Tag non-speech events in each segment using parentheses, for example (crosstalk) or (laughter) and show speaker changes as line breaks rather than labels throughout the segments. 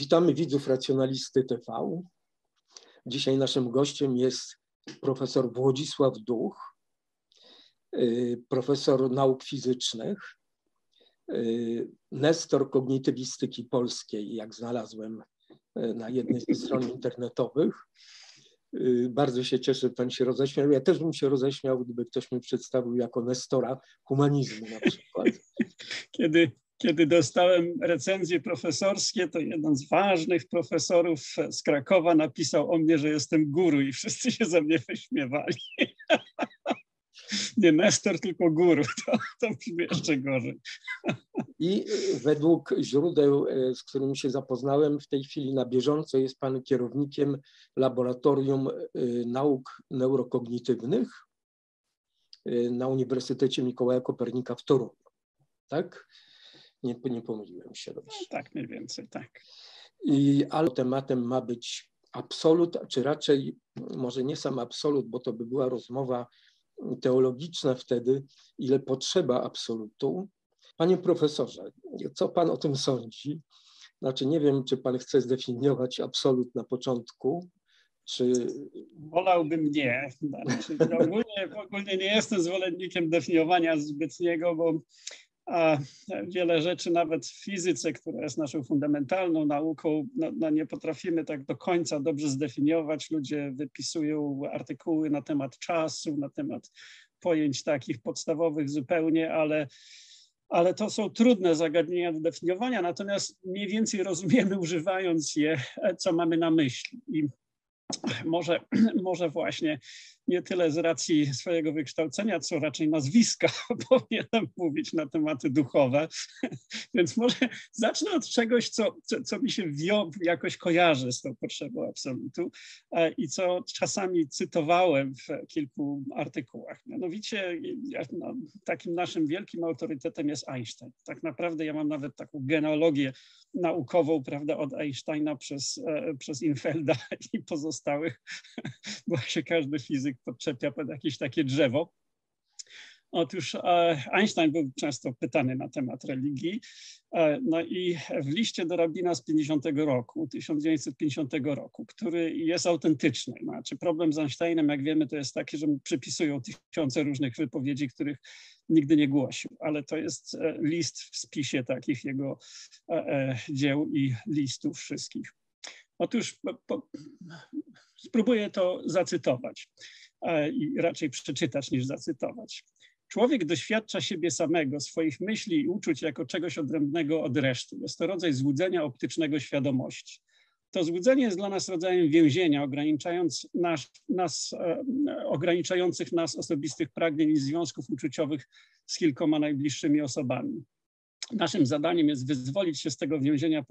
Witamy widzów Racjonalisty TV. Dzisiaj naszym gościem jest profesor Włodzisław Duch, y, profesor nauk fizycznych, y, nestor kognitywistyki polskiej, jak znalazłem y, na jednej ze stron internetowych. Bardzo się cieszę, że pan się roześmiał. Ja też bym się roześmiał, gdyby ktoś mnie przedstawił jako nestora humanizmu na przykład. (laughs)
Kiedy kiedy dostałem recenzje profesorskie, to jeden z ważnych profesorów z Krakowa napisał o mnie, że jestem guru i wszyscy się ze mnie wyśmiewali. (laughs) Nie Nestor, tylko guru. (laughs) To, to brzmi jeszcze gorzej.
I według źródeł, e, z którymi się zapoznałem, w tej chwili na bieżąco jest pan kierownikiem Laboratorium e, Nauk Neurokognitywnych e, na Uniwersytecie Mikołaja Kopernika w Toruniu. Tak? Nie, nie pomyliłem się dobrze.
No, tak, mniej więcej, tak.
I, ale tematem ma być absolut, czy raczej może nie sam absolut, bo to by była rozmowa teologiczna wtedy, ile potrzeba absolutu. Panie profesorze, co pan o tym sądzi? Znaczy, nie wiem, czy pan chce zdefiniować absolut na początku, czy...
Wolałbym nie. Znaczy, ogólnie, ogólnie nie jestem zwolennikiem definiowania zbytniego, bo a wiele rzeczy nawet w fizyce, która jest naszą fundamentalną nauką, no, no, nie potrafimy tak do końca dobrze zdefiniować. Ludzie wypisują artykuły na temat czasu, na temat pojęć takich podstawowych zupełnie, ale, ale to są trudne zagadnienia do definiowania, natomiast mniej więcej rozumiemy używając je, co mamy na myśli. I może, (clears throat) może właśnie nie tyle z racji swojego wykształcenia, co raczej nazwiska (laughs) powinienem mówić na tematy duchowe. (laughs) Więc może zacznę od czegoś, co, co, co mi się wio, jakoś kojarzy z tą potrzebą absolutu e, i co czasami cytowałem w kilku artykułach. Mianowicie no, takim naszym wielkim autorytetem jest Einstein. Tak naprawdę ja mam nawet taką genealogię naukową, prawda, od Einsteina przez, e, przez Infelda i pozostałych, (laughs) bo się każdy fizyk podczepia pod jakieś takie drzewo. Otóż e, Einstein był często pytany na temat religii. E, no i w liście do rabina z 50 roku, 1950 roku, który jest autentyczny. Znaczy problem z Einsteinem, jak wiemy, to jest taki, że mu przypisują tysiące różnych wypowiedzi, których nigdy nie głosił, ale to jest e, list w spisie takich jego dzieł i listów wszystkich. Otóż po, po, spróbuję to zacytować i raczej przeczytać niż zacytować. Człowiek doświadcza siebie samego, swoich myśli i uczuć jako czegoś odrębnego od reszty. Jest to rodzaj złudzenia optycznego świadomości. To złudzenie jest dla nas rodzajem więzienia, ograniczając nas, nas, e, ograniczających nas osobistych pragnień i związków uczuciowych z kilkoma najbliższymi osobami. Naszym zadaniem jest wyzwolić się z tego więzienia,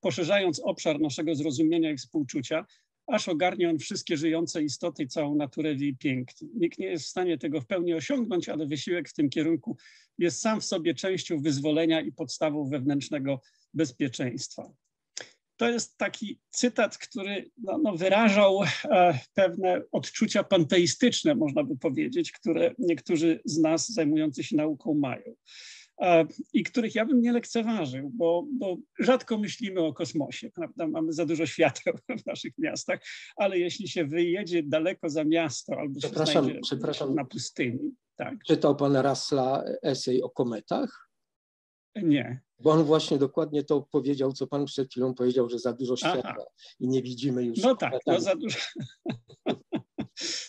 poszerzając obszar naszego zrozumienia i współczucia, aż ogarnie on wszystkie żyjące istoty i całą naturę w jej pięknie. Nikt nie jest w stanie tego w pełni osiągnąć, ale wysiłek w tym kierunku jest sam w sobie częścią wyzwolenia i podstawą wewnętrznego bezpieczeństwa. To jest taki cytat, który no, no, wyrażał e, pewne odczucia panteistyczne, można by powiedzieć, które niektórzy z nas zajmujący się nauką mają i których ja bym nie lekceważył, bo, bo rzadko myślimy o kosmosie, prawda? Mamy za dużo świateł (laughs) w naszych miastach, ale jeśli się wyjedzie daleko za miasto albo przepraszam, się przepraszam. na pustyni. Tak.
Czytał pan Rasla esej o kometach?
Nie.
Bo on właśnie dokładnie to powiedział, co pan przed chwilą powiedział, że za dużo światła Aha. i nie widzimy już.
No tak, no za dużo. (laughs)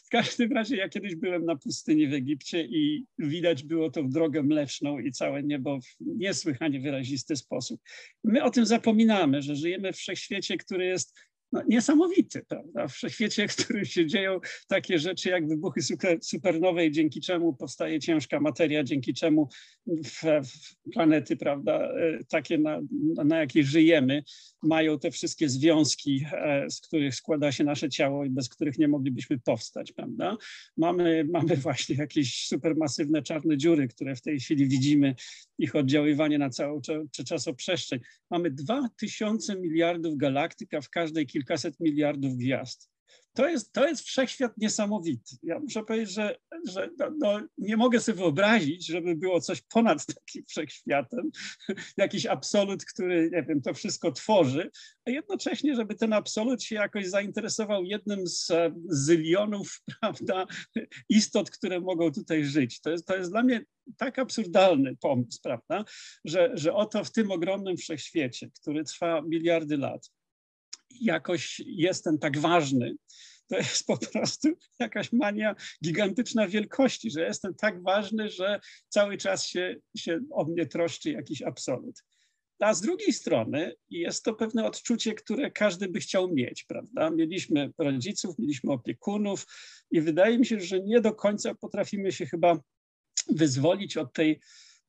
W każdym razie ja kiedyś byłem na pustyni w Egipcie i widać było w drogę mleczną i całe niebo w niesłychanie wyrazisty sposób. My o tym zapominamy, że żyjemy w wszechświecie, który jest no, niesamowity, prawda? W wszechświecie, (laughs) w którym się dzieją takie rzeczy jak wybuchy super, supernowej, dzięki czemu powstaje ciężka materia, dzięki czemu w, w planety, prawda, e, takie na, na jakie żyjemy, mają te wszystkie związki, e, z których składa się nasze ciało i bez których nie moglibyśmy powstać, prawda? Mamy, mamy właśnie jakieś supermasywne czarne dziury, które w tej chwili widzimy, ich oddziaływanie na całą czasoprzestrzeń. Mamy 2000 miliardów galaktyk, a w każdej kilkaset miliardów gwiazd. To jest, to jest wszechświat niesamowity. Ja muszę powiedzieć, że, że no, no, nie mogę sobie wyobrazić, żeby było coś ponad (laughs) takim wszechświatem, jakiś absolut, który, nie wiem, to wszystko tworzy, a jednocześnie, żeby ten absolut się jakoś zainteresował jednym z zylionów, (laughs) prawda, istot, które mogą tutaj żyć. To jest, to jest dla mnie tak absurdalny pomysł, prawda, że, że oto w tym ogromnym wszechświecie, który trwa miliardy lat, jakoś jestem tak ważny, to jest po prostu jakaś mania gigantyczna wielkości, że jestem tak ważny, że cały czas się, się o mnie troszczy jakiś absolut. A z drugiej strony jest to pewne odczucie, które każdy by chciał mieć, prawda? Mieliśmy rodziców, mieliśmy opiekunów i wydaje mi się, że nie do końca potrafimy się chyba wyzwolić od tej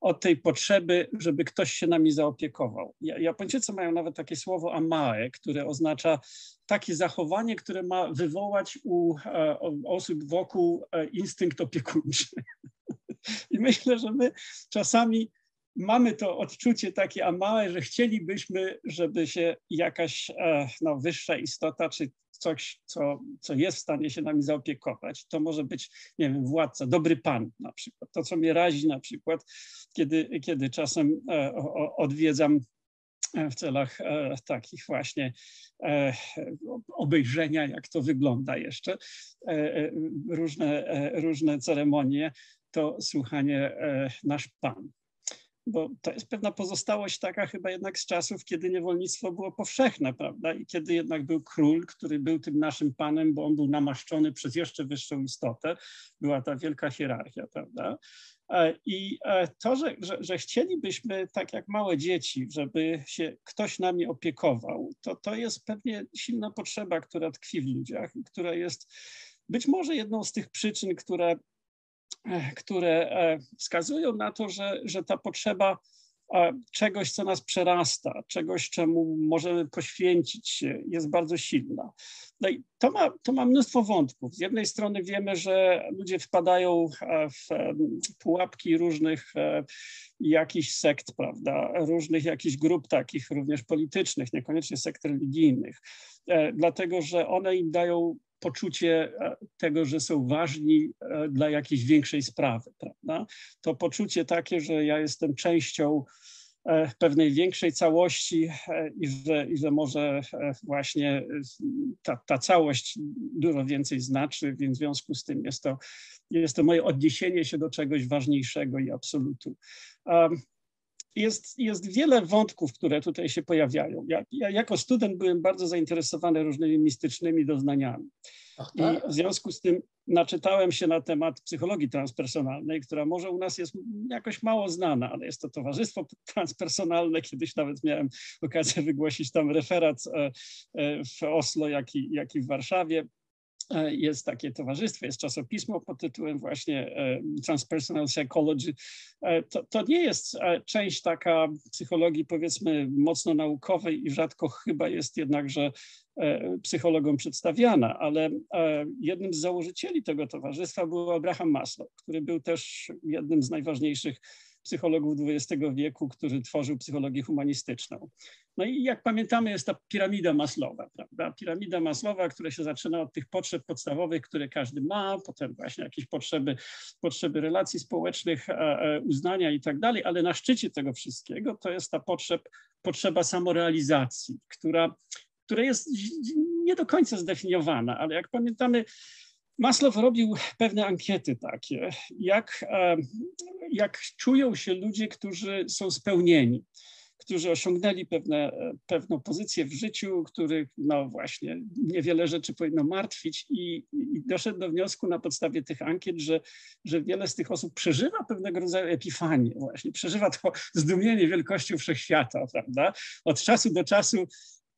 od tej potrzeby, żeby ktoś się nami zaopiekował. Japończycy mają nawet takie słowo amae, które oznacza takie zachowanie, które ma wywołać u e, osób wokół e, instynkt opiekuńczy. (laughs) I myślę, że my czasami mamy to odczucie takie amae, że chcielibyśmy, żeby się jakaś e, no, wyższa istota, czy coś, co, co jest w stanie się nami zaopiekować. To może być, nie wiem, władca, dobry pan na przykład. To, co mnie razi na przykład, kiedy, kiedy czasem e, odwiedzam e, w celach e, takich właśnie obejrzenia, jak to wygląda jeszcze, różne, różne ceremonie, to słuchanie nasz Pan bo to jest pewna pozostałość taka chyba jednak z czasów, kiedy niewolnictwo było powszechne, prawda? I kiedy jednak był król, który był tym naszym panem, bo on był namaszczony przez jeszcze wyższą istotę. Była ta wielka hierarchia, prawda? E, I e, to, że, że, że, chcielibyśmy, tak jak małe dzieci, żeby się ktoś nami opiekował, to, to jest pewnie silna potrzeba, która tkwi w ludziach która jest być może jedną z tych przyczyn, które które e, wskazują na to, że, że ta potrzeba e, czegoś, co nas przerasta, czegoś, czemu możemy poświęcić się, jest bardzo silna. No i to ma, to ma mnóstwo wątków. Z jednej strony wiemy, że ludzie wpadają e, w pułapki różnych jakichś sekt, prawda, różnych jakichś grup takich, również politycznych, niekoniecznie sekt religijnych, dlatego że one im dają poczucie e, tego, że są ważni e, dla jakiejś większej sprawy, prawda? To poczucie takie, że ja jestem częścią e, pewnej większej całości i że, i że może właśnie ta, ta całość dużo więcej znaczy, więc w związku z tym jest to, jest to moje odniesienie się do czegoś ważniejszego i absolutu jest, jest wiele wątków, które tutaj się pojawiają. Ja, ja, jako student byłem bardzo zainteresowany różnymi mistycznymi doznaniami. Ach, tak? I w związku z tym naczytałem się na temat psychologii transpersonalnej, która może u nas jest jakoś mało znana, ale jest to towarzystwo transpersonalne. Kiedyś nawet miałem okazję wygłosić tam referat e, e, w Oslo, jak i, jak i w Warszawie jest takie towarzystwo, jest czasopismo pod tytułem właśnie e, Transpersonal Psychology. E, to, to nie jest część taka psychologii powiedzmy mocno naukowej i rzadko chyba jest jednakże psychologom przedstawiana, ale jednym z założycieli tego towarzystwa był Abraham Maslow, który był też jednym z najważniejszych psychologów XX wieku, który tworzył psychologię humanistyczną. No i jak pamiętamy, jest ta piramida Maslowa, prawda? Piramida Maslowa, która się zaczyna od tych potrzeb podstawowych, które każdy ma, potem właśnie jakieś potrzeby, potrzeby relacji społecznych, e, e, uznania i tak dalej, ale na szczycie tego wszystkiego to jest ta potrzeb, potrzeba samorealizacji, która, która jest nie do końca zdefiniowana, ale jak pamiętamy, Maslow robił pewne ankiety takie, jak, e, jak czują się ludzie, którzy są spełnieni, którzy osiągnęli pewne, pewną pozycję w życiu, których no właśnie niewiele rzeczy powinno martwić i, i doszedł do wniosku na podstawie tych ankiet, że, że wiele z tych osób przeżywa pewnego rodzaju epifanię właśnie, przeżywa to zdumienie wielkością wszechświata, prawda? Od czasu do czasu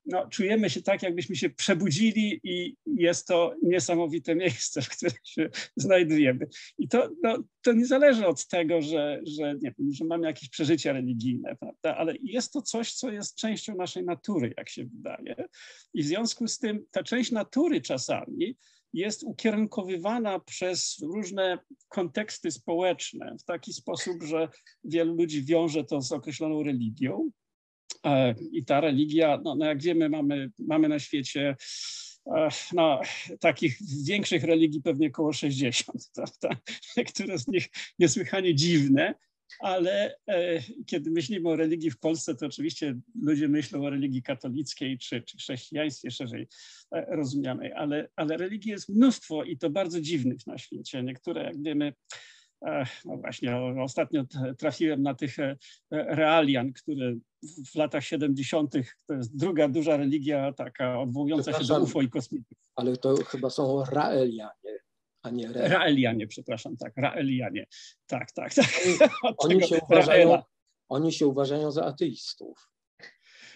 no, czujemy się tak, jakbyśmy się przebudzili i jest to niesamowite miejsce, w którym się znajdujemy. I to, no, to nie zależy od tego, że, że, nie wiem, że mamy jakieś przeżycia religijne, prawda? ale jest to coś, co jest częścią naszej natury, jak się wydaje. I w związku z tym ta część natury czasami jest ukierunkowywana przez różne konteksty społeczne w taki sposób, że wielu ludzi wiąże to z określoną religią, I ta religia, no, no jak wiemy, mamy, mamy na świecie no, takich większych religii pewnie około 60, (laughs) prawda? Niektóre z nich niesłychanie dziwne, ale e, kiedy myślimy o religii w Polsce, to oczywiście ludzie myślą o religii katolickiej czy, czy chrześcijaństwie szerzej e, rozumianej, ale, ale religii jest mnóstwo i to bardzo dziwnych na świecie. Niektóre, jak wiemy, no właśnie, ostatnio trafiłem na tych e, realian, które w latach 70. to jest druga duża religia taka odwołująca się do UFO i kosmitów.
Ale to chyba są Raelianie, a nie Re.
Raelianie, przepraszam, tak, Raelianie. Tak, tak, tak.
Oni, (laughs) oni się, uważają, oni się uważają za ateistów.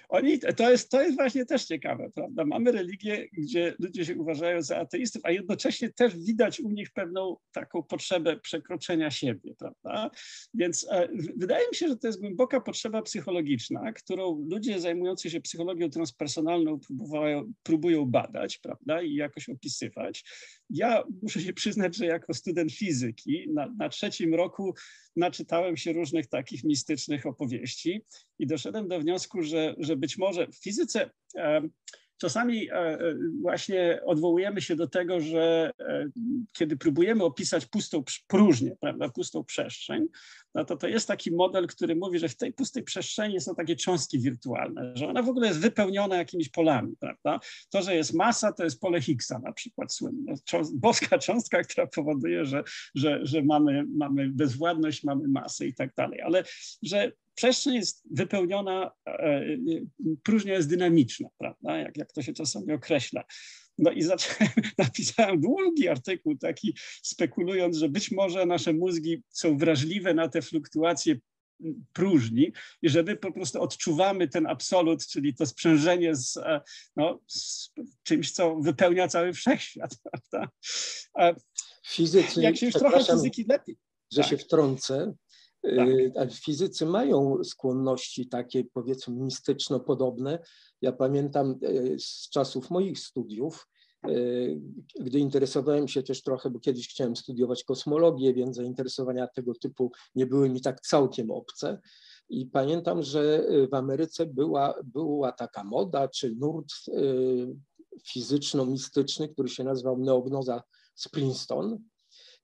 Oni, to, jest, to jest właśnie też ciekawe, prawda? Mamy religię, gdzie ludzie się uważają za ateistów, a jednocześnie też widać u nich pewną taką potrzebę przekroczenia siebie, prawda? Więc e, wydaje mi się, że to jest głęboka potrzeba psychologiczna, którą ludzie zajmujący się psychologią transpersonalną próbują, próbują badać, prawda? I jakoś opisywać. Ja muszę się przyznać, że jako student fizyki na, na trzecim roku naczytałem się różnych takich mistycznych opowieści i doszedłem do wniosku, że, że być może w fizyce czasami e, e, właśnie odwołujemy się do tego, że e, kiedy próbujemy opisać pustą próżnię, prawda, pustą przestrzeń, no to to jest taki model, który mówi, że w tej pustej przestrzeni są takie cząstki wirtualne, że ona w ogóle jest wypełniona jakimiś polami, prawda. To, że jest masa, to jest pole Higgsa na przykład słynne, boska cząstka, która powoduje, że, że, że mamy, mamy bezwładność, mamy masę i tak dalej, ale że przestrzeń jest wypełniona, e, e, próżnia jest dynamiczna, prawda, jak, jak to się czasami określa. No i zacząłem, (laughs) napisałem długi artykuł taki, spekulując, że być może nasze mózgi są wrażliwe na te fluktuacje próżni i że my po prostu odczuwamy ten absolut, czyli to sprzężenie z, e, no, z czymś, co wypełnia cały wszechświat, (laughs) prawda?
Fizycy,
jak się już trochę fizyki lepiej.
Że tak. się wtrącę, tak. Y, fizycy mają skłonności takie, powiedzmy, mistyczno-podobne. Ja pamiętam y, z czasów moich studiów, y, gdy interesowałem się też trochę, bo kiedyś chciałem studiować kosmologię, więc zainteresowania tego typu nie były mi tak całkiem obce. I pamiętam, że w Ameryce była, była taka moda, czy nurt fizyczno-mistyczny, który się nazywał Neognoza z Princeton.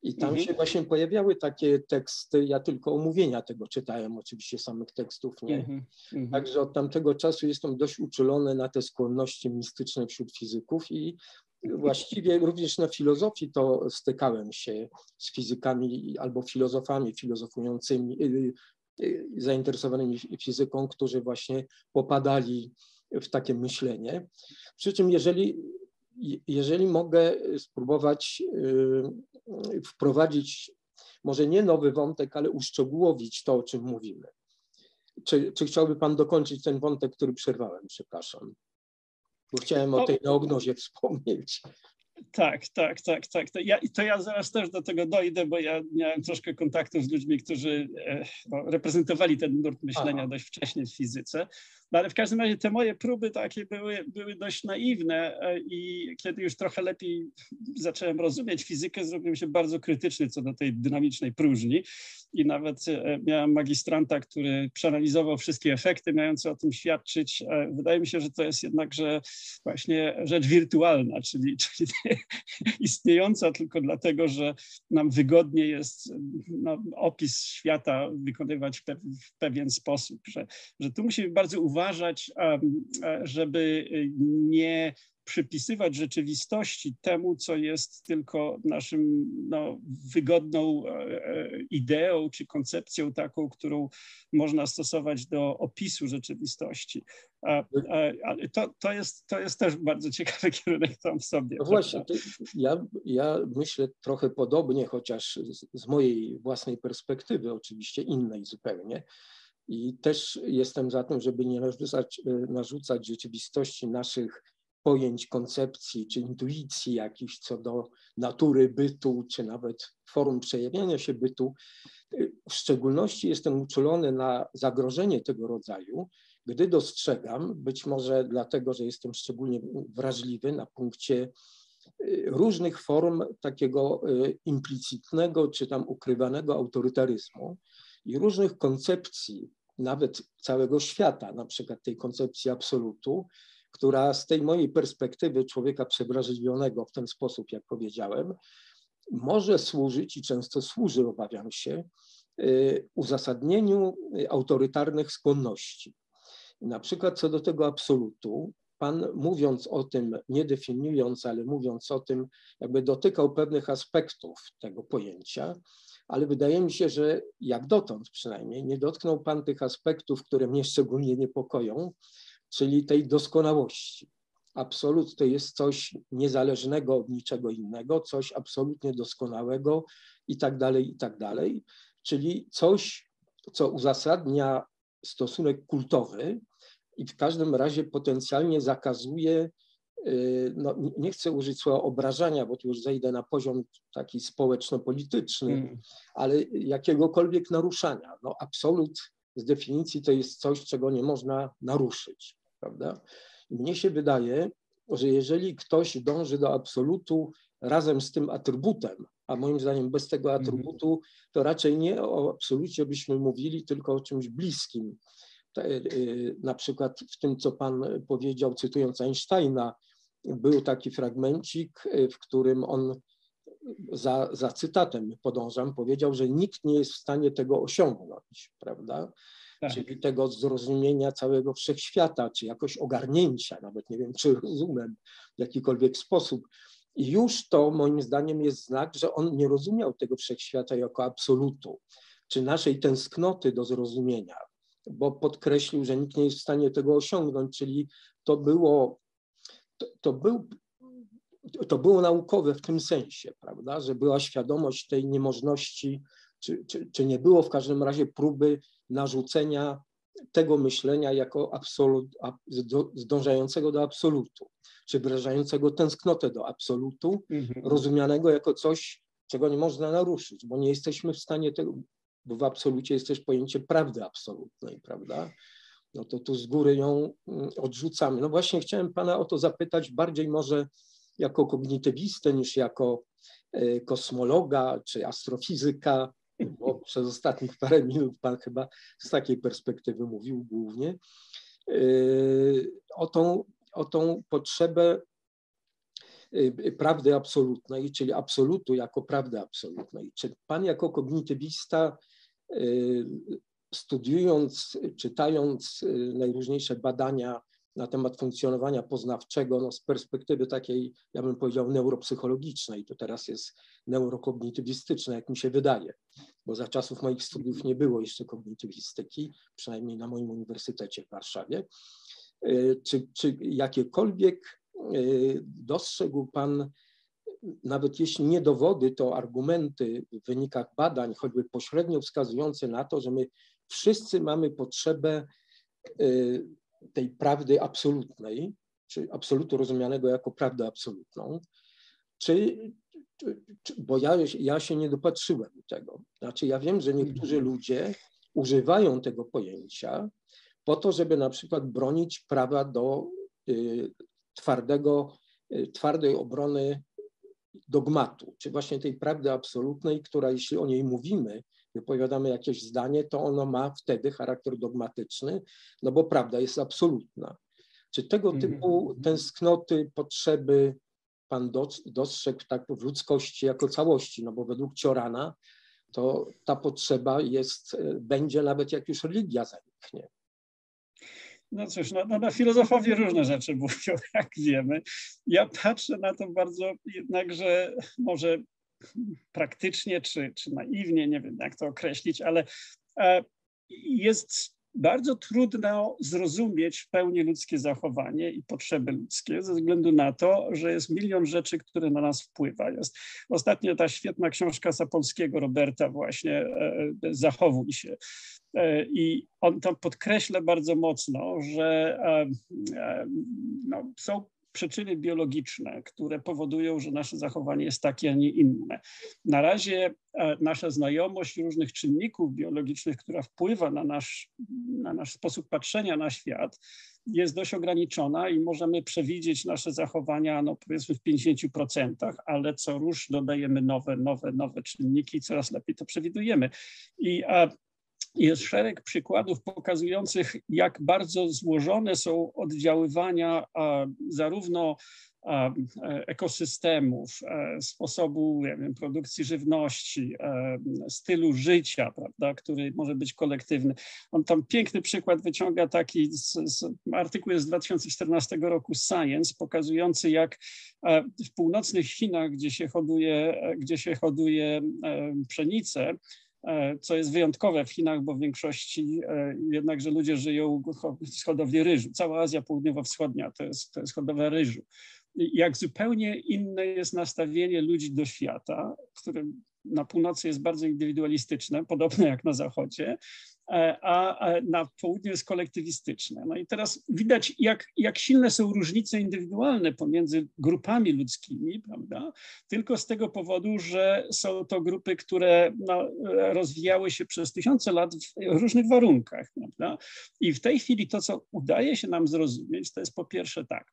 I tam mhm. się właśnie pojawiały takie teksty, ja tylko omówienia tego czytałem, oczywiście samych tekstów nie. Mhm. Mhm. Także od tamtego czasu jestem dość uczulony na te skłonności mistyczne wśród fizyków i właściwie również na filozofii to stykałem się z fizykami albo filozofami filozofującymi, y, y, zainteresowanymi fizyką, którzy właśnie popadali w takie myślenie. Przy czym jeżeli jeżeli mogę spróbować y, wprowadzić może nie nowy wątek, ale uszczegółowić to, o czym mówimy. Czy, czy chciałby Pan dokończyć ten wątek, który przerwałem? Przepraszam. Bo chciałem o tej neognozie (laughs) wspomnieć.
Tak, tak, tak, tak. To ja, to ja zaraz też do tego dojdę, bo ja miałem troszkę kontaktów z ludźmi, którzy e, no, reprezentowali ten nurt myślenia Aha. dość wcześnie w fizyce. No ale w każdym razie te moje próby takie były, były dość naiwne e, i kiedy już trochę lepiej zacząłem rozumieć fizykę, zrobiłem się bardzo krytyczny co do tej dynamicznej próżni i nawet e, miałem magistranta, który przeanalizował wszystkie efekty mające o tym świadczyć. E, wydaje mi się, że to jest jednakże właśnie rzecz wirtualna, czyli, (laughs) czyli istniejąca tylko dlatego, że nam wygodnie jest no, opis świata wykonywać w pewien sposób, że, że tu musimy bardzo uważać, żeby nie przypisywać rzeczywistości temu, co jest tylko naszym no, wygodną e, e, ideą czy koncepcją taką, którą można stosować do opisu rzeczywistości. Ale to, to, jest, to jest też bardzo ciekawy (laughs) kierunek tam w sobie.
No właśnie, ja, ja myślę trochę podobnie, chociaż z, z mojej własnej perspektywy, oczywiście innej zupełnie. I też jestem za tym, żeby nie narzucać, e, narzucać rzeczywistości naszych pojęć, koncepcji czy intuicji jakichś co do natury bytu, czy nawet form przejawiania się bytu. W szczególności jestem uczulony na zagrożenie tego rodzaju, gdy dostrzegam, być może dlatego, że jestem szczególnie wrażliwy na punkcie y, różnych form takiego implicitnego czy tam ukrywanego autorytaryzmu i różnych koncepcji, nawet całego świata, na przykład tej koncepcji absolutu, która z tej mojej perspektywy człowieka przewrażliwionego w ten sposób, jak powiedziałem, może służyć i często służy, obawiam się, y, uzasadnieniu autorytarnych skłonności. Na przykład co do tego absolutu, Pan mówiąc o tym, nie definiując, ale mówiąc o tym, jakby dotykał pewnych aspektów tego pojęcia, ale wydaje mi się, że jak dotąd przynajmniej nie dotknął Pan tych aspektów, które mnie szczególnie niepokoją, czyli tej doskonałości. Absolut to jest coś niezależnego od niczego innego, coś absolutnie doskonałego i tak dalej, i tak dalej. Czyli coś, co uzasadnia stosunek kultowy i w każdym razie potencjalnie zakazuje, no, nie chcę użyć słowa obrażania, bo tu już zejdę na poziom taki społeczno-polityczny, mm. ale jakiegokolwiek naruszania. No, absolut z definicji to jest coś, czego nie można naruszyć, prawda? Mnie się wydaje, że jeżeli ktoś dąży do absolutu razem z tym atrybutem, a moim zdaniem bez tego mhm. atrybutu, to raczej nie o absolucie byśmy mówili, tylko o czymś bliskim. Y, na przykład w tym, co Pan powiedział, cytując Einsteina, był taki fragmencik, y, w którym on za, za cytatem podążam, powiedział, że nikt nie jest w stanie tego osiągnąć, prawda? tak. czyli tego zrozumienia całego wszechświata, czy jakoś ogarnięcia, nawet nie wiem, czy rozumem w jakikolwiek sposób. I już to moim zdaniem jest znak, że on nie rozumiał tego wszechświata jako absolutu, czy naszej tęsknoty do zrozumienia, bo podkreślił, że nikt nie jest w stanie tego osiągnąć, czyli to było, to, to był to było naukowe w tym sensie, prawda, że była świadomość tej niemożności, czy, czy, czy nie było w każdym razie próby narzucenia tego myślenia jako absolut, zdążającego do absolutu, czy wyrażającego tęsknotę do absolutu, mhm. rozumianego jako coś, czego nie można naruszyć, bo nie jesteśmy w stanie tego, bo w absolucie jest też pojęcie prawdy absolutnej, prawda? No to tu z góry ją mm, odrzucamy. No właśnie chciałem Pana o to zapytać, bardziej może jako kognitywistę niż jako e, kosmologa czy astrofizyka, bo (laughs) przez ostatnich parę minut Pan chyba z takiej perspektywy mówił głównie, yy, o tą, o tą potrzebę yy, prawdy absolutnej, czyli absolutu jako prawdy absolutnej. Czy Pan jako kognitywista studiując, czytając najróżniejsze badania na temat funkcjonowania poznawczego no z perspektywy takiej, ja bym powiedział, neuropsychologicznej, to teraz jest neurokognitywistyczne, jak mi się wydaje, bo za czasów moich studiów nie było jeszcze kognitywistyki, przynajmniej na moim uniwersytecie w Warszawie. E, czy, czy jakiekolwiek e, dostrzegł Pan, nawet jeśli nie dowody, to argumenty w wynikach badań, choćby pośrednio wskazujące na to, że my wszyscy mamy potrzebę e, tej prawdy absolutnej, czy absolutu rozumianego jako prawdę absolutną, czy, czy, bo ja, ja się nie dopatrzyłem tego. Znaczy, ja wiem, że niektórzy mhm. ludzie używają tego pojęcia po to, żeby na przykład bronić prawa do y, twardego, y, twardej obrony dogmatu, czy właśnie tej prawdy absolutnej, która jeśli o niej mówimy, wypowiadamy jakieś zdanie, to ono ma wtedy charakter dogmatyczny, no bo prawda jest absolutna. Czy tego mhm. typu tęsknoty, potrzeby Pan dostrzegł tak w ludzkości jako całości, no bo według Ciorana to ta potrzeba jest, będzie nawet jak już religia zaniknie.
No cóż, no, no, na filozofowie różne rzeczy (laughs) mówią, jak wiemy. Ja patrzę na to bardzo jednakże może praktycznie czy, czy naiwnie, nie wiem jak to określić, ale e, jest bardzo trudno zrozumieć w pełni ludzkie zachowanie i potrzeby ludzkie ze względu na to, że jest milion rzeczy, które na nas wpływają. Jest ostatnio ta świetna książka Sapolskiego Roberta właśnie e, Zachowuj się. E, I on tam podkreśla bardzo mocno, że no, są przyczyny biologiczne, które powodują, że nasze zachowanie jest takie, a nie inne. Na razie e, nasza znajomość różnych czynników biologicznych, która wpływa na nasz, na nasz sposób patrzenia na świat, jest dość ograniczona i możemy przewidzieć nasze zachowania, no powiedzmy w 50%, ale co rusz dodajemy nowe, nowe, nowe czynniki i coraz lepiej to przewidujemy. I a, jest szereg przykładów pokazujących, jak bardzo złożone są oddziaływania zarówno E, ekosystemów, e, sposobu wiem, produkcji żywności, e, stylu życia, prawda, który może być kolektywny. On tam piękny przykład wyciąga taki z, z artykuł z 2014 roku Science, pokazujący jak w północnych Chinach, gdzie się hoduje, gdzie się hoduje pszenicę, co jest wyjątkowe w Chinach, bo w większości jednakże ludzie żyją z hodowli ryżu. Cała Azja Południowo-Wschodnia to jest, to jest hodowla ryżu jak zupełnie inne jest nastawienie ludzi do świata, które na północy jest bardzo indywidualistyczne, podobne jak na zachodzie, e, a na południu jest kolektywistyczne. No i teraz widać, jak, jak silne są różnice indywidualne pomiędzy grupami ludzkimi, prawda? Tylko z tego powodu, że są to grupy, które no, rozwijały się przez tysiące lat w różnych warunkach, prawda? I w tej chwili to, co udaje się nam zrozumieć, to jest po pierwsze tak,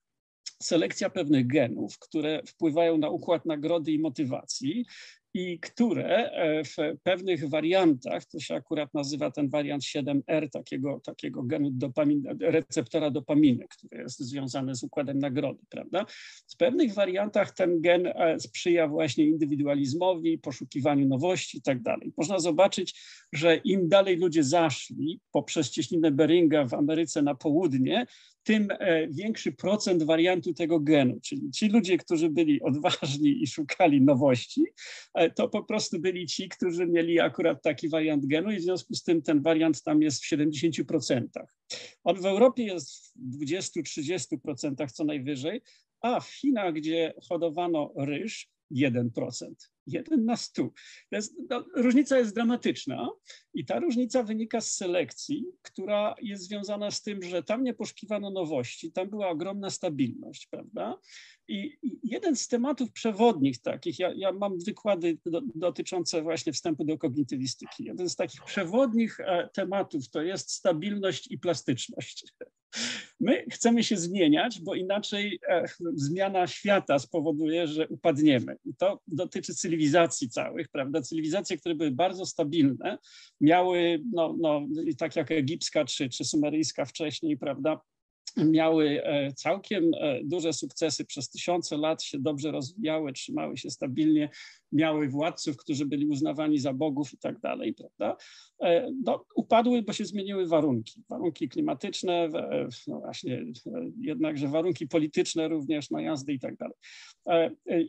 selekcja pewnych genów, które wpływają na układ nagrody i motywacji i które e, w pewnych wariantach, to się akurat nazywa ten wariant 7R, takiego, takiego genu dopamin, receptora dopaminy, który jest związany z układem nagrody, prawda? W pewnych wariantach ten gen e, sprzyja właśnie indywidualizmowi, poszukiwaniu nowości i tak dalej. Można zobaczyć, że im dalej ludzie zaszli poprzez cieśninę Beringa w Ameryce na południe, tym e, większy procent wariantu tego genu. Czyli ci ludzie, którzy byli odważni i szukali nowości, e, to po prostu byli ci, którzy mieli akurat taki wariant genu i w związku z tym ten wariant tam jest w 70%. On w Europie jest w 20-30% co najwyżej, a w Chinach, gdzie hodowano ryż, 1%. 1 na 100. Jest, no, różnica jest dramatyczna i ta różnica wynika z selekcji, która jest związana z tym, że tam nie poszukiwano nowości, tam była ogromna stabilność, prawda? I, jeden z tematów przewodnich takich, ja, ja mam wykłady do, dotyczące właśnie wstępu do kognitywistyki, jeden z takich przewodnich e, tematów to jest stabilność i plastyczność. My chcemy się zmieniać, bo inaczej e, zmiana świata spowoduje, że upadniemy. I to dotyczy cywilizacji całych, prawda? Cywilizacje, które były bardzo stabilne, miały, no, no, tak jak egipska czy, czy sumeryjska wcześniej, prawda? miały e, całkiem e, duże sukcesy, przez tysiące lat się dobrze rozwijały, trzymały się stabilnie, miały władców, którzy byli uznawani za bogów i tak dalej, prawda? E, no, upadły, bo się zmieniły warunki. Warunki klimatyczne, no właśnie, jednakże warunki polityczne również na jazdy i tak dalej.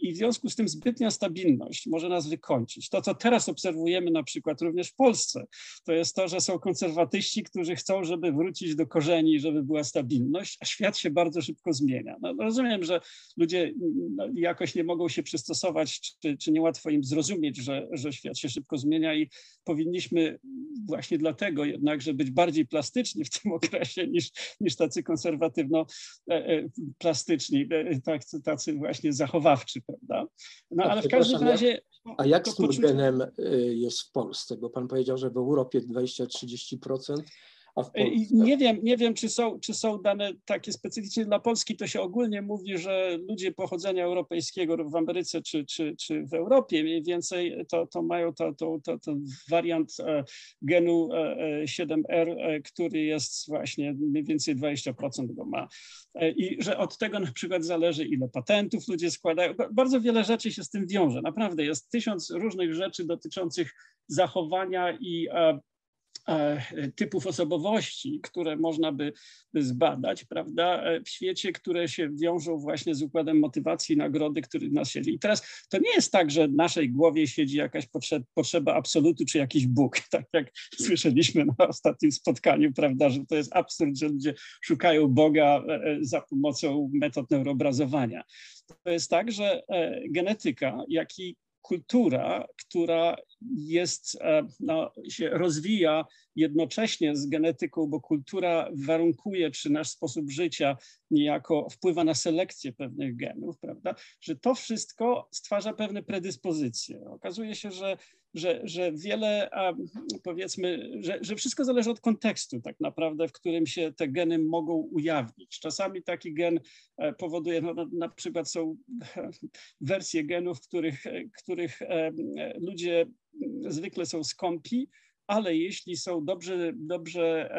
I w związku z tym zbytnia stabilność może nas wykończyć. To, co teraz obserwujemy na przykład również w Polsce, to jest to, że są konserwatyści, którzy chcą, żeby wrócić do korzeni, żeby była stabilność a świat się bardzo szybko zmienia. No, rozumiem, że ludzie no, jakoś nie mogą się przystosować, czy, czy niełatwo im zrozumieć, że, że świat się szybko zmienia i powinniśmy właśnie dlatego jednakże być bardziej plastyczni w tym (laughs) okresie niż, niż tacy konserwatywno-plastyczni, e, e, tak, tacy właśnie zachowawczy, prawda? No ale w każdym razie...
A jak z tym genem e, jest w Polsce? Bo pan powiedział, że w Europie 20-30%,
nie wiem, nie wiem czy, są, czy są dane takie specyficznie dla Polski. To się ogólnie mówi, że ludzie pochodzenia europejskiego w Ameryce czy, czy, czy w Europie mniej więcej to, to mają to, to, to, to wariant e, genu 7R, e, e, który jest właśnie mniej więcej 20% go ma. I że od tego na przykład zależy, ile patentów ludzie składają. Bardzo wiele rzeczy się z tym wiąże. Naprawdę jest tysiąc różnych rzeczy dotyczących zachowania i typów osobowości, które można by zbadać, prawda, e, w świecie, które się wiążą właśnie z układem motywacji, nagrody, który nas siedzi. I teraz to nie jest tak, że w naszej głowie siedzi jakaś potrzeba, potrzeba absolutu, czy jakiś Bóg, (laughs) tak jak słyszeliśmy na ostatnim spotkaniu, prawda, że to jest absurd, że ludzie szukają Boga e, za pomocą metod neuroobrazowania. To jest tak, że genetyka, jak i kultura, która jest, e, no, się rozwija jednocześnie z genetyką, bo kultura warunkuje, czy nasz sposób życia niejako wpływa na selekcję pewnych genów, prawda? Że to wszystko stwarza pewne predyspozycje. Okazuje się, że, że, że wiele, powiedzmy, że, że wszystko zależy od kontekstu tak naprawdę, w którym się te geny mogą ujawnić. Czasami taki gen e, powoduje, no, na przykład są (laughs) wersje genów, których, których ludzie zwykle są skąpi, ale jeśli są dobrze, dobrze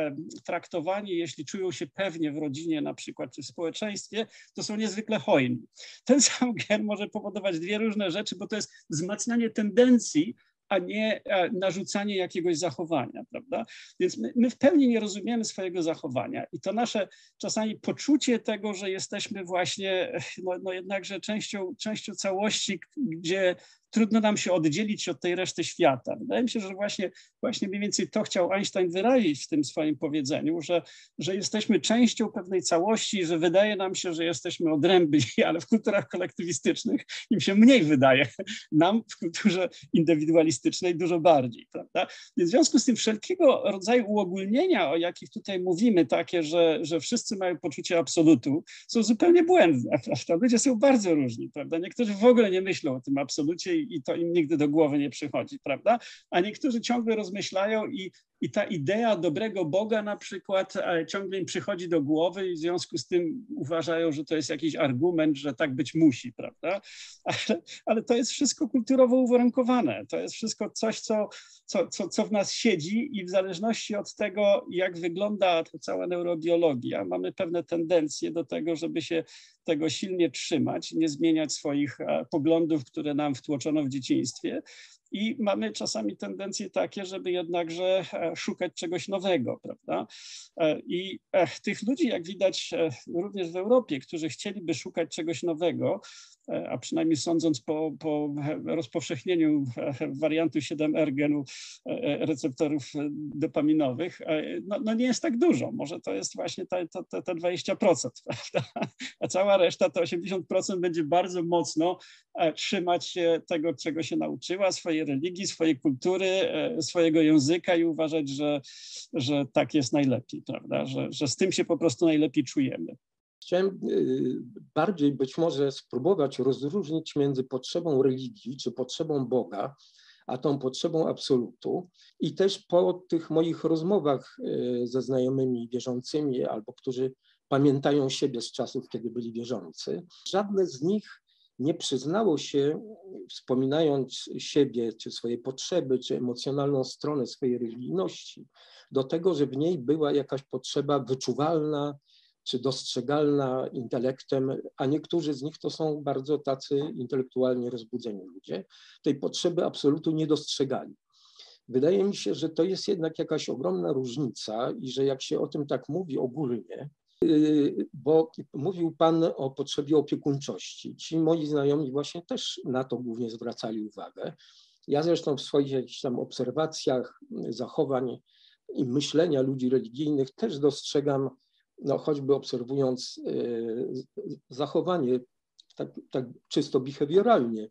traktowani, jeśli czują się pewnie w rodzinie na przykład, czy w społeczeństwie, to są niezwykle hojni. Ten (laughs) sam gen może powodować dwie różne rzeczy, bo to jest wzmacnianie tendencji a nie narzucanie jakiegoś zachowania, prawda? Więc my, my, w pełni nie rozumiemy swojego zachowania i to nasze czasami poczucie tego, że jesteśmy właśnie, no, no jednakże częścią, częścią całości, gdzie trudno nam się oddzielić od tej reszty świata. Wydaje mi się, że właśnie, właśnie mniej więcej to chciał Einstein wyrazić w tym swoim powiedzeniu, że, że jesteśmy częścią pewnej całości, że wydaje nam się, że jesteśmy odrębni, (laughs) ale w kulturach kolektywistycznych im się mniej wydaje. Nam w kulturze indywidualistycznej dużo bardziej. Prawda? Więc w związku z tym wszelkiego rodzaju uogólnienia, o jakich tutaj mówimy, takie, że, że wszyscy mają poczucie absolutu, są zupełnie błędne. (laughs) Prawda? Ludzie są bardzo różni. Prawda? Niektórzy w ogóle nie myślą o tym absolucie i to im nigdy do głowy nie przychodzi, prawda? A niektórzy ciągle rozmyślają i, i ta idea dobrego Boga na przykład e, ciągle im przychodzi do głowy i w związku z tym uważają, że to jest jakiś argument, że tak być musi, prawda? Ale, ale to jest wszystko kulturowo uwarunkowane. To jest wszystko coś, co, co, co, co w nas siedzi i w zależności od tego, jak wygląda cała neurobiologia, mamy pewne tendencje do tego, żeby się tego silnie trzymać, nie zmieniać swoich e, poglądów, które nam wtłoczono w dzieciństwie. I mamy czasami tendencje takie, żeby jednakże e, szukać czegoś nowego, prawda? E, I tych ludzi, jak widać również w Europie, którzy chcieliby szukać czegoś nowego, E, a przynajmniej sądząc po, po rozpowszechnieniu wariantu 7R genu e, receptorów dopaminowych, e, no, no, nie jest tak dużo. Może to jest właśnie te, te, te 20%, prawda? a cała reszta, to 80% będzie bardzo mocno trzymać się tego, czego się nauczyła, swojej religii, swojej kultury, swojego języka i uważać, że, że tak jest najlepiej, prawda? Że, że z tym się po prostu najlepiej czujemy.
Chciałem y, bardziej być może spróbować rozróżnić między potrzebą religii czy potrzebą Boga, a tą potrzebą absolutu. I też po tych moich rozmowach ze znajomymi wierzącymi albo którzy pamiętają siebie z czasów, kiedy byli wierzący, żadne z nich nie przyznało się, wspominając siebie, czy swoje potrzeby, czy emocjonalną stronę swojej religijności, do tego, że w niej była jakaś potrzeba wyczuwalna, czy dostrzegalna intelektem, a niektórzy z nich to są bardzo tacy intelektualnie rozbudzeni ludzie, tej potrzeby absolutu nie dostrzegali. Wydaje mi się, że to jest jednak jakaś ogromna różnica i że jak się o tym tak mówi ogólnie, bo mówił Pan o potrzebie opiekuńczości. Ci moi znajomi właśnie też na to głównie zwracali uwagę. Ja zresztą w swoich jakichś tam obserwacjach zachowań i myślenia ludzi religijnych też dostrzegam no choćby obserwując y, zachowanie tak, tak czysto behawioralnie,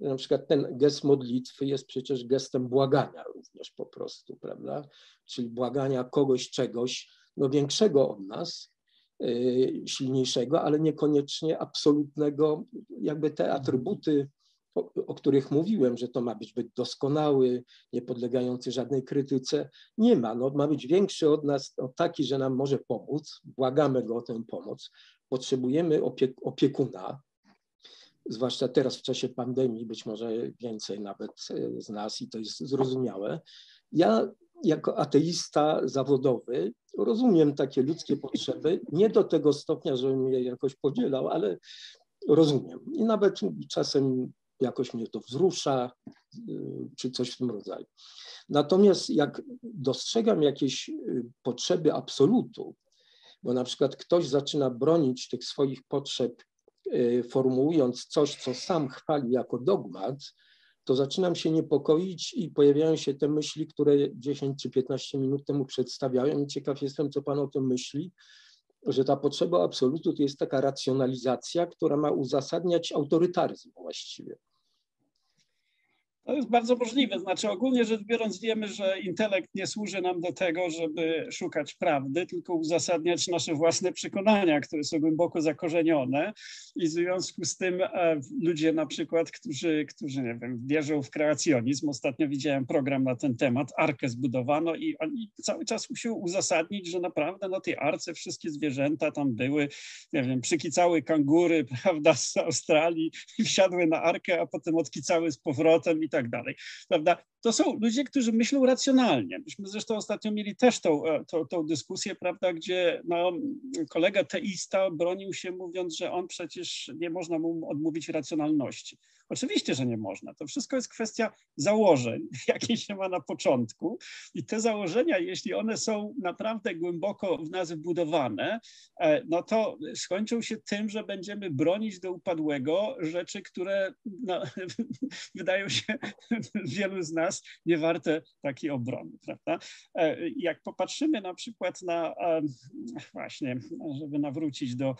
na przykład ten gest modlitwy jest przecież gestem błagania również po prostu, prawda? Czyli błagania kogoś, czegoś no większego od nas, silniejszego, ale niekoniecznie absolutnego, jakby te atrybuty o, o, których mówiłem, że to ma być być doskonały, niepodlegający żadnej krytyce, nie ma. No, ma być większy od nas, o taki, że nam może pomóc, błagamy go o tę pomoc. Potrzebujemy opiek opiekuna, zwłaszcza teraz w czasie pandemii, być może więcej nawet e, z nas i to jest zrozumiałe. Ja jako ateista zawodowy rozumiem takie ludzkie potrzeby, nie do tego stopnia, żebym je jakoś podzielał, ale rozumiem. I nawet czasem jakoś mnie to wzrusza, y, czy coś w tym rodzaju. Natomiast jak dostrzegam jakieś y, potrzeby absolutu, bo na przykład ktoś zaczyna bronić tych swoich potrzeb, y, formułując coś, co sam chwali jako dogmat, to zaczynam się niepokoić i pojawiają się te myśli, które 10 czy 15 minut temu przedstawiałem. Ciekaw jestem, co Pan o tym myśli, że ta potrzeba absolutu to jest taka racjonalizacja, która ma uzasadniać autorytaryzm właściwie.
To jest bardzo możliwe. Znaczy, ogólnie rzecz biorąc, wiemy, że intelekt nie służy nam do tego, żeby szukać prawdy, tylko uzasadniać nasze własne przekonania, które są głęboko zakorzenione. I w związku z tym e, ludzie, na przykład, którzy, którzy nie wiem, wierzą w kreacjonizm, ostatnio widziałem program na ten temat, arkę zbudowano i oni cały czas muszą uzasadnić, że naprawdę na tej arce wszystkie zwierzęta tam były, nie wiem, przykicały kangury, (laughs) prawda, z Australii wsiadły na arkę, a potem odkicały z powrotem i tak dalej, prawda? To są ludzie, którzy myślą racjonalnie. Myśmy zresztą ostatnio mieli też tą, e, tą, tą dyskusję, prawda, gdzie no, kolega teista bronił się mówiąc, że on przecież nie można mu odmówić racjonalności. Oczywiście, że nie można. To wszystko jest kwestia założeń, (laughs) jakie się ma na początku. I te założenia, jeśli one są naprawdę głęboko w nas wbudowane, e, no to skończą się tym, że będziemy bronić do upadłego rzeczy, które no, (laughs) wydają się (laughs) wielu z nas niewarte takiej obrony. Prawda? E, jak popatrzymy na przykład na właśnie, żeby nawrócić do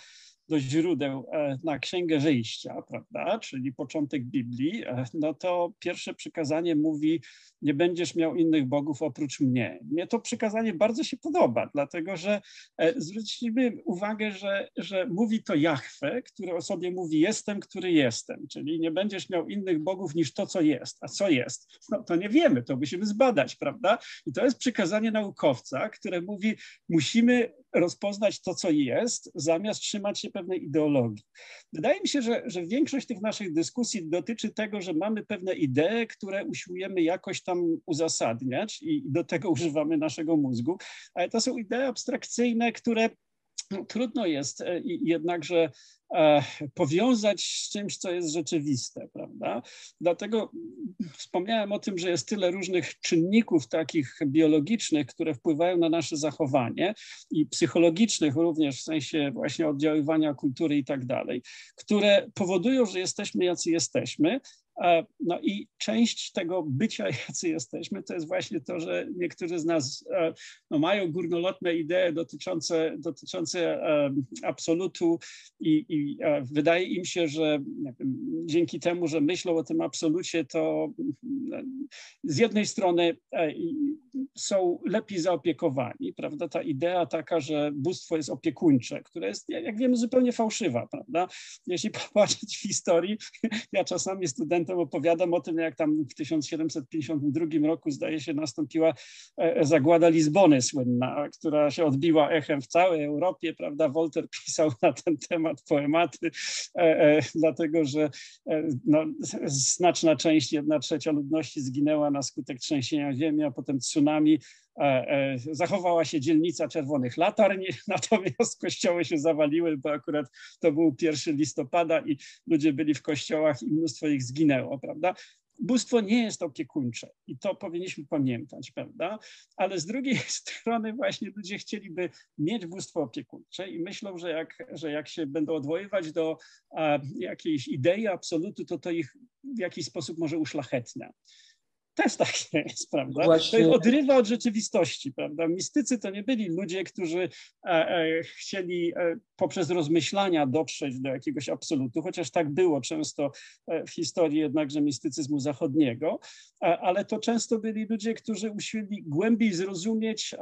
do źródeł e, na Księgę Wyjścia, prawda, czyli początek Biblii, e, no to pierwsze przykazanie mówi, nie będziesz miał innych bogów oprócz mnie. Mnie to przykazanie bardzo się podoba, dlatego że e, zwrócimy uwagę, że, że mówi to Jahwe, który o sobie mówi jestem, który jestem, czyli nie będziesz miał innych bogów niż to, co jest. A co jest? No to nie wiemy, to musimy zbadać, prawda? I to jest przykazanie naukowca, które mówi, musimy rozpoznać to, co jest, zamiast trzymać się pewnej ideologii. Wydaje mi się, że, że większość tych naszych dyskusji dotyczy tego, że mamy pewne idee, które usiłujemy jakoś tam uzasadniać i do tego (laughs) używamy naszego mózgu, ale to są idee abstrakcyjne, które trudno jest e, jednakże e, powiązać z czymś, co jest rzeczywiste, prawda? Dlatego wspomniałem o tym, że jest tyle różnych czynników takich biologicznych, które wpływają na nasze zachowanie i psychologicznych również w sensie właśnie oddziaływania kultury i tak dalej, które powodują, że jesteśmy jacy jesteśmy, no i część tego bycia, (laughs) jacy jesteśmy, to jest właśnie to, że niektórzy z nas e, no, mają górnolotne idee dotyczące, dotyczące e, absolutu i, i wydaje im się, że wiem, dzięki temu, że myślą o tym absolucie, to z jednej strony są lepiej zaopiekowani, prawda? Ta idea taka, że bóstwo jest opiekuńcze, które jest, jak wiemy, zupełnie fałszywa, prawda? Jeśli (laughs) popatrzeć w historii, ja czasami studentom opowiadam o tym, jak tam w 1752 roku, zdaje się, nastąpiła e, zagłada Lizbony słynna, która się odbiła echem w całej Europie, prawda? Wolter (laughs) pisał na ten temat poematy, e, e, dlatego że no, znaczna część, jedna trzecia ludności zginęła na skutek trzęsienia ziemi, a potem tsunami zachowała się dzielnica czerwonych latarni, (laughs) natomiast kościoły się zawaliły, bo akurat to był 1 listopada i ludzie byli w kościołach i mnóstwo ich zginęło, prawda? Bóstwo nie jest opiekuńcze i to powinniśmy pamiętać, prawda? Ale z drugiej (laughs) strony właśnie ludzie chcieliby mieć bóstwo opiekuńcze i myślą, że jak, że jak się będą odwoływać do a, jakiejś idei absolutu, to to ich w jakiś sposób może uszlachetnia też tak jest, prawda? Właśnie... To odrywa od rzeczywistości, prawda? Mistycy to nie byli ludzie, którzy e, e, chcieli e, poprzez rozmyślania dotrzeć do jakiegoś absolutu, chociaż tak było często w historii jednakże mistycyzmu zachodniego, ale to często byli ludzie, którzy usiłowali głębiej zrozumieć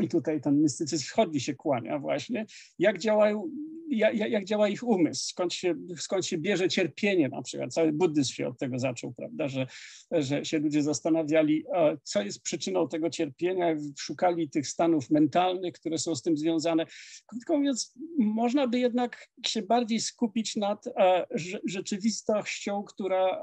i tutaj ten mistycyzm wschodni się kłania właśnie, jak, działają, jak, jak działa ich umysł, skąd się, skąd się bierze cierpienie na przykład. Cały buddyzm się od tego zaczął, prawda, że, że się ludzie zastanawiali, co jest przyczyną tego cierpienia, szukali tych stanów mentalnych, które są z tym związane. Krótko mówiąc, można by jednak się bardziej skupić nad rzeczywistością, która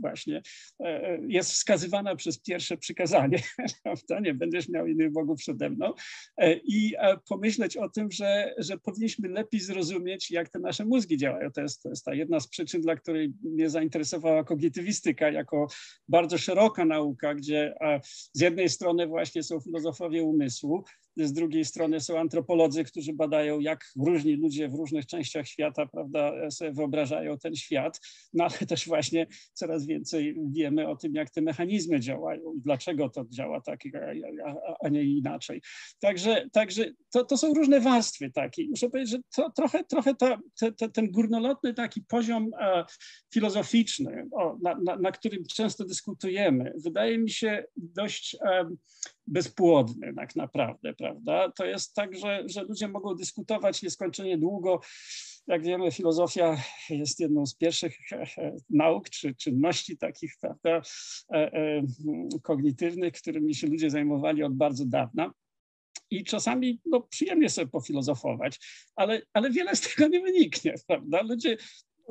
właśnie e, jest wskazywana przez pierwsze przykazanie, (laughs) prawda, nie będziesz miał innych bogów przede mną, no, e, i e, pomyśleć o tym, że, że powinniśmy lepiej zrozumieć, jak te nasze mózgi działają. To jest, to jest ta jedna z przyczyn, dla której mnie zainteresowała kognitywistyka jako bardzo szeroka nauka, gdzie e, z jednej strony właśnie są filozofowie umysłu, z drugiej strony są antropolodzy, którzy badają, jak różni ludzie w różnych częściach świata prawda, sobie wyobrażają ten świat, no ale też właśnie coraz więcej wiemy o tym, jak te mechanizmy działają i dlaczego to działa tak, a, a nie inaczej. Także, także to, to są różne warstwy takie. Muszę powiedzieć, że to, trochę, trochę ta, te, ten górnolotny taki poziom e, filozoficzny, o, na, na, na, którym często dyskutujemy, wydaje mi się dość e, bezpłodny tak naprawdę, prawda? To jest tak, że, że ludzie mogą dyskutować nieskończenie długo. Jak wiemy, filozofia jest jedną z pierwszych e, e, nauk czy czynności takich prawda, e, kognitywnych, którymi się ludzie zajmowali od bardzo dawna. I czasami no, przyjemnie sobie pofilozofować, ale, ale wiele z tego nie wyniknie, (laughs) prawda? Ludzie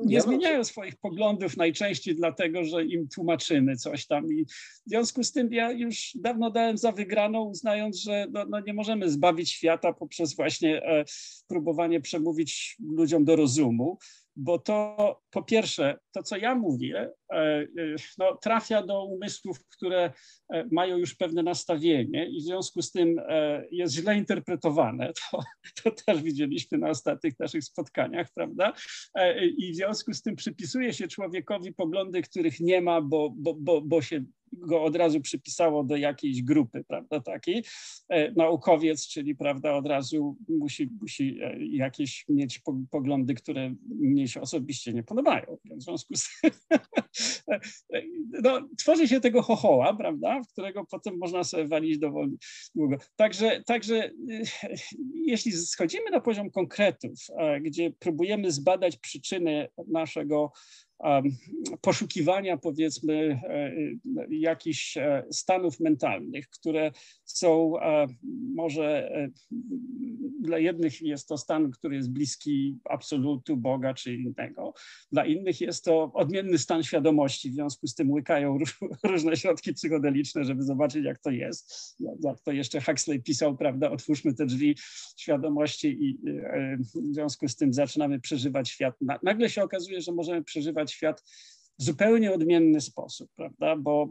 nie zmieniają swoich poglądów najczęściej dlatego, że im tłumaczymy coś tam. I w związku z tym ja już dawno dałem za wygraną, uznając, że no, no nie możemy zbawić świata poprzez właśnie e, próbowanie przemówić ludziom do rozumu bo to po pierwsze, to co ja mówię, e, e, no, trafia do umysłów, które e, mają już pewne nastawienie i w związku z tym jest źle interpretowane. (laughs) To, to też widzieliśmy na ostatnich naszych spotkaniach, prawda? I w związku z tym przypisuje się człowiekowi poglądy, których nie ma, bo, bo, bo, bo się go od razu przypisało do jakiejś grupy, prawda, takiej. E, naukowiec, czyli, prawda, od razu musi, musi e, jakieś mieć poglądy, które mnie się osobiście nie podobają. W związku z (laughs) e, no, tworzy się tego chochoła, prawda, w którego potem można sobie walić dowolnie długo. Także, także jeśli schodzimy na poziom konkretów, gdzie próbujemy zbadać przyczyny naszego poszukiwania, powiedzmy, e, e, jakichś e, stanów mentalnych, które są może dla jednych jest to stan, który jest bliski absolutu Boga czy innego, dla innych jest to odmienny stan świadomości, w związku z tym łykają (laughs) różne środki psychodeliczne, żeby zobaczyć, jak to jest. Jak to jeszcze Huxley pisał, prawda, otwórzmy te drzwi świadomości i w związku z tym zaczynamy przeżywać świat. Nagle się okazuje, że możemy przeżywać świat w zupełnie odmienny sposób, prawda? Bo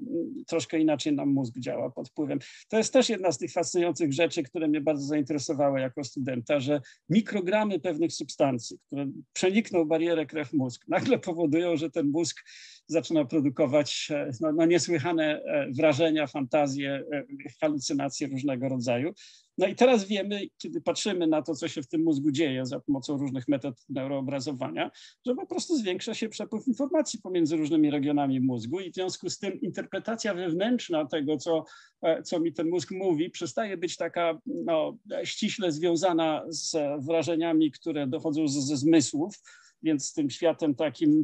troszkę inaczej nam mózg działa pod wpływem. To jest też jedna z tych fascynujących rzeczy, które mnie bardzo zainteresowały jako studenta, że mikrogramy pewnych substancji, które przenikną barierę krew-mózg, (laughs) nagle powodują, że ten mózg zaczyna produkować e, no, no niesłychane e, wrażenia, fantazje, e, halucynacje różnego rodzaju. No i teraz wiemy, kiedy patrzymy na to, co się w tym mózgu dzieje za pomocą różnych metod neuroobrazowania, że po prostu zwiększa się przepływ informacji pomiędzy różnymi regionami mózgu i w związku z tym interpretacja wewnętrzna tego, co, co mi ten mózg mówi, przestaje być taka no, ściśle związana z wrażeniami, które dochodzą ze, ze zmysłów, więc z tym światem takim,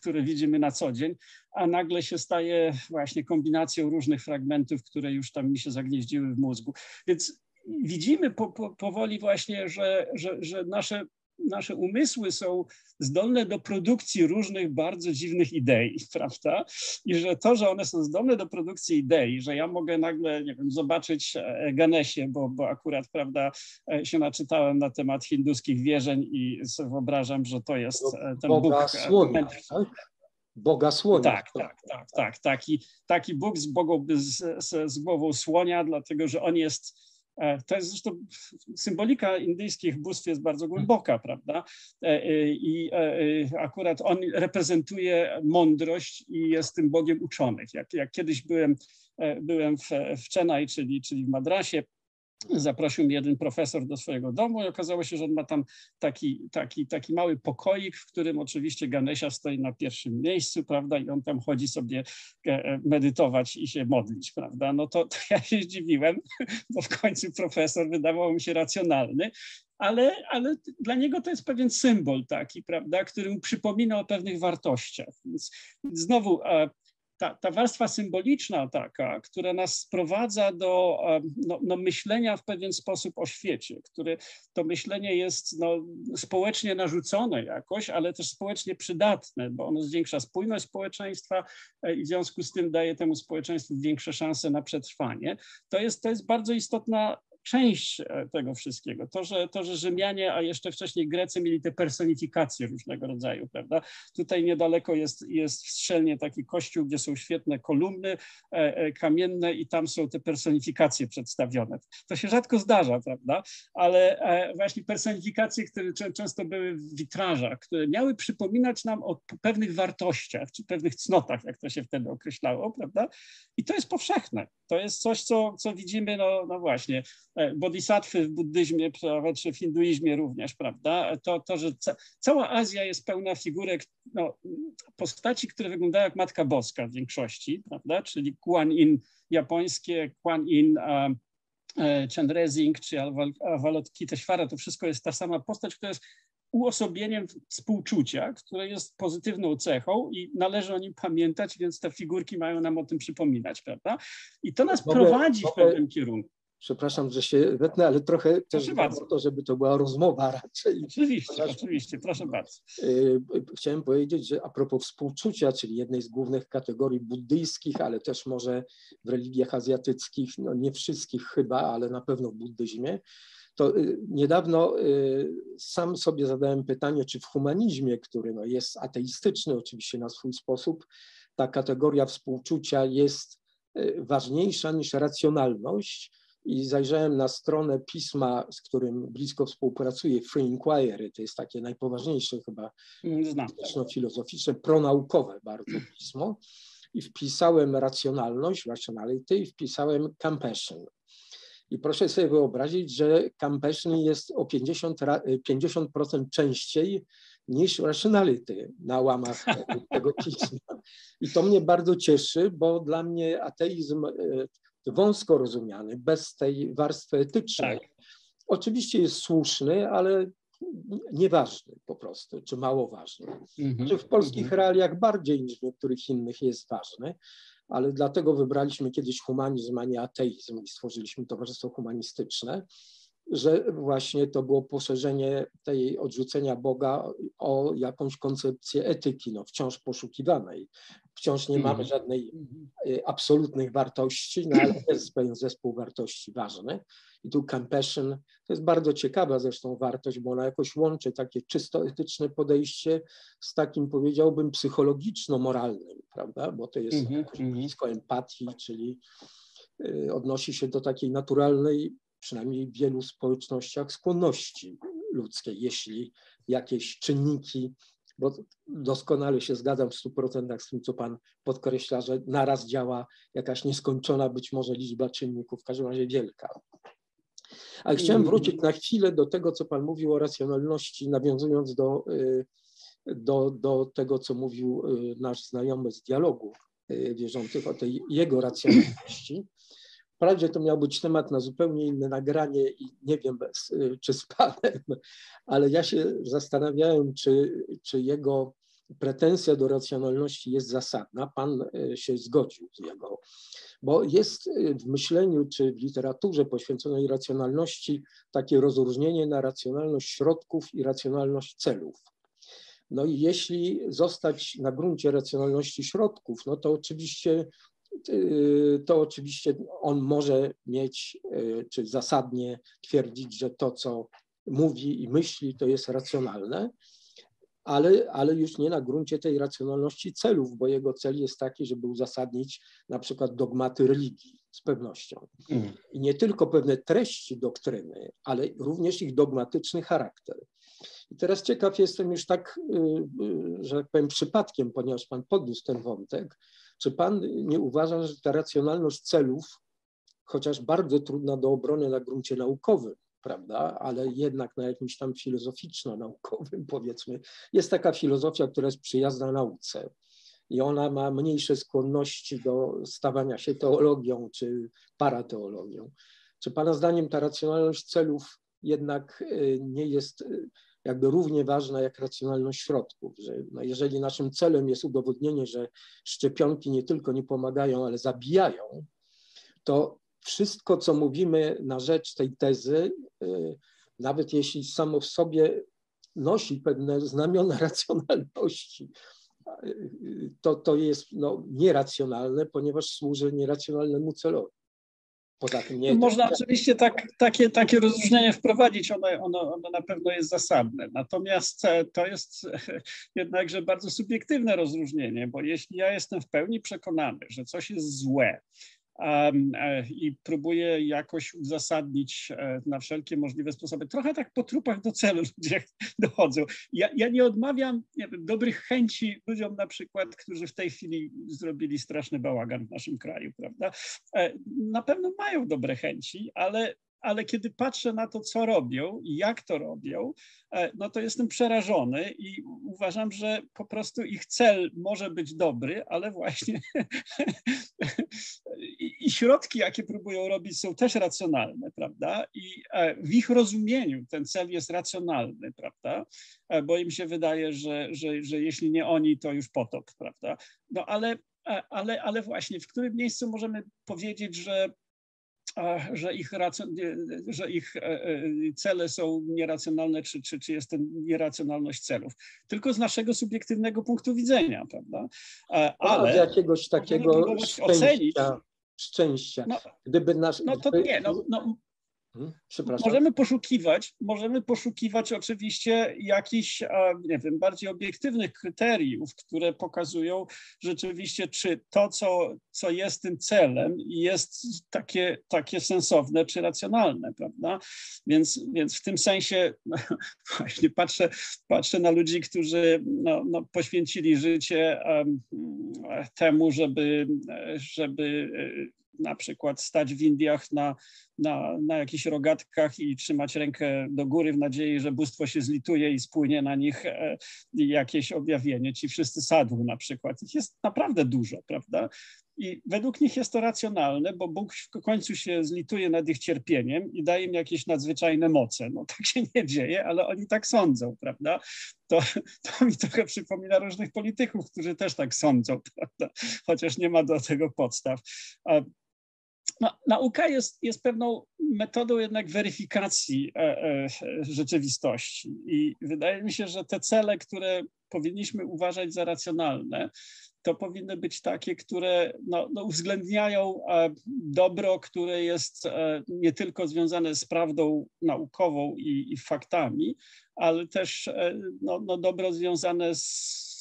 który widzimy na co dzień, a nagle się staje właśnie kombinacją różnych fragmentów, które już tam mi się zagnieździły w mózgu. Więc widzimy po, po, powoli właśnie, że, że, że nasze nasze umysły są zdolne do produkcji różnych bardzo dziwnych idei, (laughs) prawda? I że to, że one są zdolne do produkcji idei, że ja mogę nagle, nie wiem, zobaczyć e, Ganesie, bo, bo akurat, prawda, e, się naczytałem na temat hinduskich wierzeń i sobie wyobrażam, że to jest e, ten
Boga
Bóg.
Słonia, tak? Boga słonia.
Tak, tak, tak, tak. Taki, taki Bóg z, Bogą, z, z, głową słonia, dlatego że on jest to jest zresztą symbolika indyjskich bóstw jest bardzo głęboka, prawda? E, e, I akurat on reprezentuje mądrość i jest tym Bogiem uczonych. Jak, jak kiedyś byłem, byłem w, w Chennai, czyli, czyli w Madrasie, zaprosił mnie jeden profesor do swojego domu i okazało się, że on ma tam taki, taki, taki mały pokoik, w którym oczywiście Ganesia stoi na pierwszym miejscu, prawda, i on tam chodzi sobie e, e, medytować i się modlić, prawda. No to, to ja się zdziwiłem, (laughs) bo w końcu profesor wydawał mi się racjonalny, ale, ale dla niego to jest pewien symbol taki, prawda, który mu przypomina o pewnych wartościach. Więc znowu e, ta, ta warstwa symboliczna taka, która nas sprowadza do no, no, myślenia w pewien sposób o świecie, które to myślenie jest no, społecznie narzucone jakoś, ale też społecznie przydatne, bo ono zwiększa spójność społeczeństwa e, i w związku z tym daje temu społeczeństwu większe szanse na przetrwanie. To jest, to jest bardzo istotna część e, tego wszystkiego. To że, to, że Rzymianie, a jeszcze wcześniej Grecy mieli te personifikacje różnego rodzaju, prawda? Tutaj niedaleko jest, jest w Strzelnie taki kościół, gdzie są świetne kolumny e, e, kamienne i tam są te personifikacje przedstawione. To się rzadko zdarza, prawda? Ale właśnie personifikacje, które często były w witrażach, które miały przypominać nam o pewnych wartościach, czy pewnych cnotach, jak to się wtedy określało, prawda? I to jest powszechne. To jest coś, co, co widzimy, no, no właśnie, bodhisattwy w buddyzmie, czy w hinduizmie również, prawda? To, to że ca cała Azja jest pełna figurek, no, postaci, które wyglądają jak Matka Boska w większości, prawda? Czyli Kuan Yin japońskie, Kuan Yin uh, Chandrezing czy Avalokiteshvara, to wszystko jest ta sama postać, która jest uosobieniem współczucia, które jest pozytywną cechą i należy o nim pamiętać, więc te figurki mają nam o tym przypominać, prawda? I to nas mogę, prowadzi w pewnym kierunku.
Przepraszam, że się wetnę, ale trochę też bardzo to, żeby to była rozmowa raczej.
Oczywiście, Ponieważ, oczywiście, proszę bardzo.
Y, chciałem powiedzieć, że a propos współczucia, czyli jednej z głównych kategorii buddyjskich, ale też może w religiach azjatyckich, no nie wszystkich chyba, ale na pewno w buddyzmie, to y, niedawno y, sam sobie zadałem pytanie, czy w humanizmie, który no jest ateistyczny oczywiście na swój sposób, ta kategoria współczucia jest ważniejsza niż racjonalność i zajrzałem na stronę pisma, z którym blisko współpracuję, Free Inquiry, to jest takie najpoważniejsze chyba filozoficzne, pronaukowe bardzo pismo i wpisałem racjonalność, rationality i wpisałem compassion. I proszę sobie wyobrazić, że compassion jest o 50%, 50 częściej niż rationality na łamach tego pisma. (laughs) I to mnie bardzo cieszy, bo dla mnie ateizm e, wąsko rozumiany, bez tej warstwy etycznej. Tak. Oczywiście jest słuszny, ale nieważny po prostu, czy mało ważny. Mm-hmm. Czy w polskich mm-hmm. realiach bardziej niż w niektórych innych jest ważny, ale dlatego wybraliśmy kiedyś humanizm, a nie ateizm i stworzyliśmy Towarzystwo Humanistyczne że właśnie to było poszerzenie tej odrzucenia Boga o jakąś koncepcję etyki, no wciąż poszukiwanej. Wciąż nie mamy mhm. żadnej y, absolutnych wartości, no ale jest pewien zespół wartości ważny. I tu compassion to jest bardzo ciekawa zresztą wartość, bo ona jakoś łączy takie czysto etyczne podejście z takim powiedziałbym psychologiczno-moralnym, prawda? Bo to jest mm -hmm. blisko empatii, czyli y, odnosi się do takiej naturalnej przynajmniej w wielu społecznościach, skłonności ludzkiej, jeśli jakieś czynniki, bo doskonale się zgadzam w 100% z tym, co Pan podkreśla, że naraz działa jakaś nieskończona być może liczba czynników, w każdym razie wielka. Ale chciałem wrócić na chwilę do tego, co Pan mówił o racjonalności, nawiązując do, y, do, do tego, co mówił y, nasz znajomy z dialogu y, wierzących, o tej jego racjonalności. Wprawdzie to miał być temat na zupełnie inne nagranie i nie wiem, y, czy z Panem, (laughs) ale ja się zastanawiałem, czy, czy jego pretensja do racjonalności jest zasadna. Pan y, się zgodził z jego, bo jest y, w myśleniu czy w literaturze poświęconej racjonalności takie rozróżnienie na racjonalność środków i racjonalność celów. No i jeśli zostać na gruncie racjonalności środków, no to oczywiście to oczywiście on może mieć, y, czy zasadnie twierdzić, że to, co mówi i myśli, to jest racjonalne, ale, ale już nie na gruncie tej racjonalności celów, bo jego cel jest taki, żeby uzasadnić na przykład dogmaty religii z pewnością. Mm. I nie tylko pewne treści doktryny, ale również ich dogmatyczny charakter. I teraz ciekaw jestem już tak, y, że tak powiem, przypadkiem, ponieważ Pan podniósł ten wątek, czy pan nie uważa, że ta racjonalność celów, chociaż bardzo trudna do obrony na gruncie naukowym, prawda, ale jednak na jakimś tam filozoficzno-naukowym, (laughs) powiedzmy, jest taka filozofia, która jest przyjazna nauce i ona ma mniejsze skłonności do stawania się teologią czy parateologią. Czy Pana zdaniem ta racjonalność celów jednak y, nie jest y, jakby równie ważna jak racjonalność środków, że no jeżeli naszym celem jest udowodnienie, że szczepionki nie tylko nie pomagają, ale zabijają, to wszystko, co mówimy na rzecz tej tezy, y, nawet jeśli samo w sobie nosi pewne znamiona (laughs) racjonalności, y, to, to jest no, nieracjonalne, ponieważ służy nieracjonalnemu celowi.
Poza tym nie. Można oczywiście tak, takie, takie rozróżnienie wprowadzić, ono, ono, ono na pewno jest zasadne. Natomiast e, to jest (laughs) jednakże bardzo subiektywne rozróżnienie, bo jeśli ja jestem w pełni przekonany, że coś jest złe, i próbuje jakoś uzasadnić e, na wszelkie możliwe sposoby. Trochę tak po trupach do celu ludzie (laughs) dochodzą. Ja, ja nie odmawiam nie wiem, dobrych chęci ludziom na przykład, którzy w tej chwili zrobili straszny bałagan w naszym kraju, prawda? E, na pewno mają dobre chęci, ale ale kiedy patrzę na to, co robią i jak to robią, e, no to jestem przerażony i uważam, że po prostu ich cel może być dobry, ale właśnie (laughs) i środki, jakie próbują robić, są też racjonalne, prawda? I e, w ich rozumieniu ten cel jest racjonalny, prawda? E, bo im się wydaje, że, że, że jeśli nie oni, to już potop, prawda? No ale, ale, ale właśnie w którym miejscu możemy powiedzieć, że że ich, że ich cele są nieracjonalne, czy, czy, czy jest to nieracjonalność celów. Tylko z naszego subiektywnego punktu widzenia, prawda?
Ale z jakiegoś takiego szczęścia, ocenić, szczęścia. No, Gdyby nasz,
no to nie, no, no. Możemy poszukiwać, możemy poszukiwać oczywiście jakichś, nie wiem, bardziej obiektywnych kryteriów, które pokazują rzeczywiście, czy to, co, co jest tym celem, jest takie, takie sensowne czy racjonalne, prawda? Więc, więc w tym sensie no, (laughs) właśnie patrzę, patrzę na ludzi, którzy no, no, poświęcili życie um, temu, żeby, żeby na przykład stać w Indiach na, na, na jakichś rogatkach i trzymać rękę do góry w nadziei, że bóstwo się zlituje i spłynie na nich e, jakieś objawienie. Ci wszyscy sadhu na przykład. Ich jest naprawdę dużo, prawda? I według nich jest to racjonalne, bo Bóg w końcu się zlituje nad ich cierpieniem i daje im jakieś nadzwyczajne moce. No tak się nie dzieje, ale oni tak sądzą, prawda? To, to mi trochę przypomina różnych polityków, którzy też tak sądzą, (laughs) prawda? Chociaż nie ma do tego podstaw no, nauka jest, jest pewną metodą jednak weryfikacji e, e, rzeczywistości. I wydaje mi się, że te cele, które powinniśmy uważać za racjonalne, to powinny być takie, które no, no uwzględniają e, dobro, które jest nie tylko związane z prawdą naukową i, i faktami, ale też no, no dobro związane z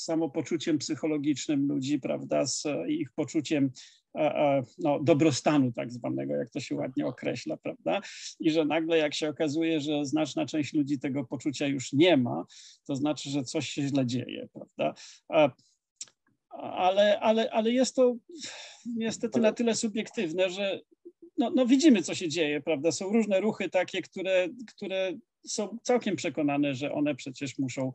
samopoczuciem psychologicznym ludzi, prawda, z ich poczuciem no, dobrostanu tak zwanego, jak to się ładnie określa, prawda? I że nagle jak się okazuje, że znaczna część ludzi tego poczucia już nie ma, to znaczy, że coś się źle dzieje, prawda? Ale, ale, ale jest to niestety na tyle subiektywne, że no, no widzimy, co się dzieje, prawda? Są różne ruchy takie, które, które są całkiem przekonane, że one przecież muszą,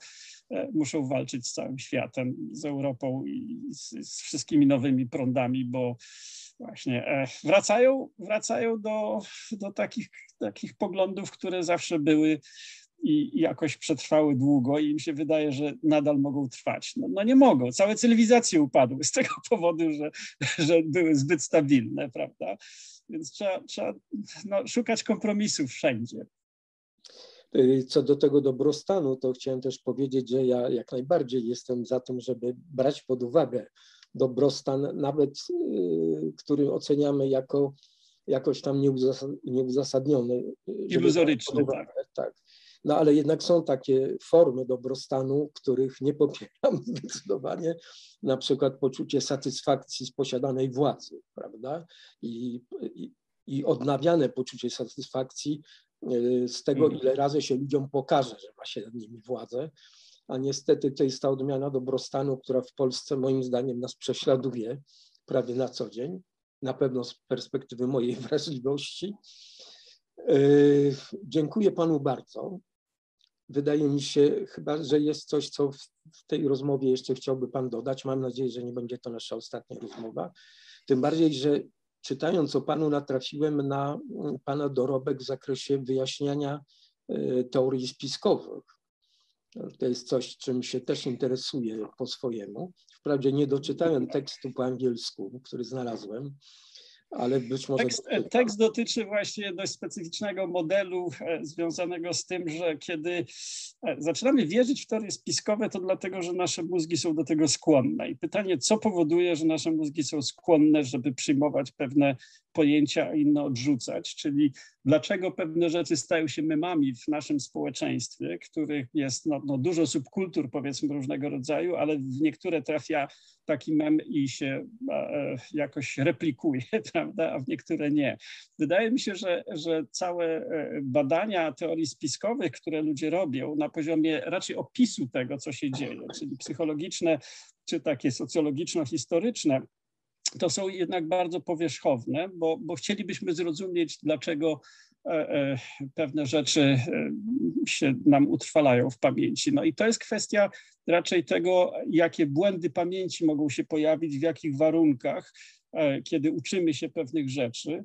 e, muszą walczyć z całym światem, z Europą i z, z wszystkimi nowymi prądami, bo właśnie e, wracają, wracają do, do takich, takich poglądów, które zawsze były i jakoś przetrwały długo i im się wydaje, że nadal mogą trwać. No, no, nie mogą. Całe cywilizacje upadły z tego (laughs) powodu, że, że były zbyt stabilne, prawda? Więc trzeba, trzeba no, szukać kompromisów wszędzie.
Y, co do tego dobrostanu, to chciałem też powiedzieć, że ja jak najbardziej jestem za tym, żeby brać pod uwagę dobrostan, nawet y, który oceniamy jako jakoś tam nieuzasadniony.
Iluzoryczny, tak.
tak. No ale jednak są takie formy dobrostanu, których nie popieram (laughs) zdecydowanie, na przykład poczucie satysfakcji z posiadanej władzy, prawda? I, i, i odnawiane poczucie satysfakcji z tego, mhm. ile razy się ludziom pokaże, że ma się nad nimi władzę. A niestety to jest ta odmiana dobrostanu, która w Polsce moim zdaniem nas prześladuje prawie na co dzień, na pewno z perspektywy mojej (laughs) wrażliwości. Y, dziękuję panu bardzo. Wydaje mi się chyba, że jest coś, co w tej rozmowie jeszcze chciałby pan dodać. Mam nadzieję, że nie będzie to nasza ostatnia rozmowa. Tym bardziej, że czytając o Panu natrafiłem na mm, Pana dorobek w zakresie wyjaśniania e, teorii spiskowych. To jest coś, czym się też interesuję po swojemu. Wprawdzie nie doczytałem tekstu po angielsku, który znalazłem, ale być może.
Tekst, tekst, dotyczy właśnie dość specyficznego modelu e, związanego z tym, że kiedy e, zaczynamy wierzyć w teorie spiskowe, to dlatego, że nasze mózgi są do tego skłonne. I pytanie, co powoduje, że nasze mózgi są skłonne, żeby przyjmować pewne pojęcia, a inne odrzucać, czyli dlaczego pewne rzeczy stają się memami w naszym społeczeństwie, których jest no, no dużo subkultur, powiedzmy, różnego rodzaju, ale w niektóre trafia taki mem i się e, jakoś replikuje, (laughs) prawda, a w niektóre nie. Wydaje mi się, że, że całe e, badania teorii spiskowych, które ludzie robią na poziomie raczej opisu tego, co się dzieje, czyli psychologiczne czy takie socjologiczno-historyczne, to są jednak bardzo powierzchowne, bo, bo chcielibyśmy zrozumieć, dlaczego e, e, pewne rzeczy e, się nam utrwalają w pamięci. No i to jest kwestia raczej tego, jakie błędy pamięci mogą się pojawić, w jakich warunkach, kiedy uczymy się pewnych rzeczy.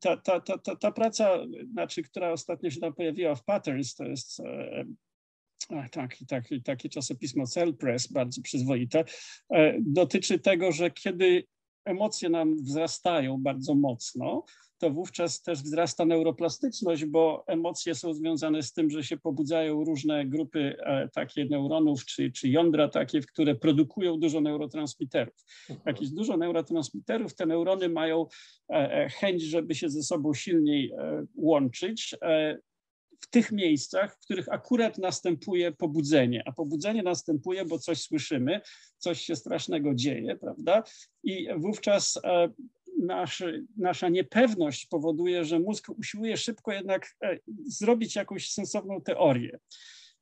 Ta, ta, ta, ta, ta praca, znaczy, która ostatnio się tam pojawiła w Patterns, to jest tak, tak, takie czasopismo Cell Press, bardzo przyzwoite, dotyczy tego, że kiedy emocje nam wzrastają bardzo mocno, to wówczas też wzrasta neuroplastyczność, bo emocje są związane z tym, że się pobudzają różne grupy e, takie neuronów czy, czy jądra takie, które produkują dużo neurotransmiterów. Jak mhm. jest dużo neurotransmiterów, te neurony mają e, e, chęć, żeby się ze sobą silniej łączyć w tych miejscach, w których akurat następuje pobudzenie, a pobudzenie następuje, bo coś słyszymy, coś się strasznego dzieje, prawda? I wówczas nasz, nasza niepewność powoduje, że mózg usiłuje szybko jednak e, zrobić jakąś sensowną teorię.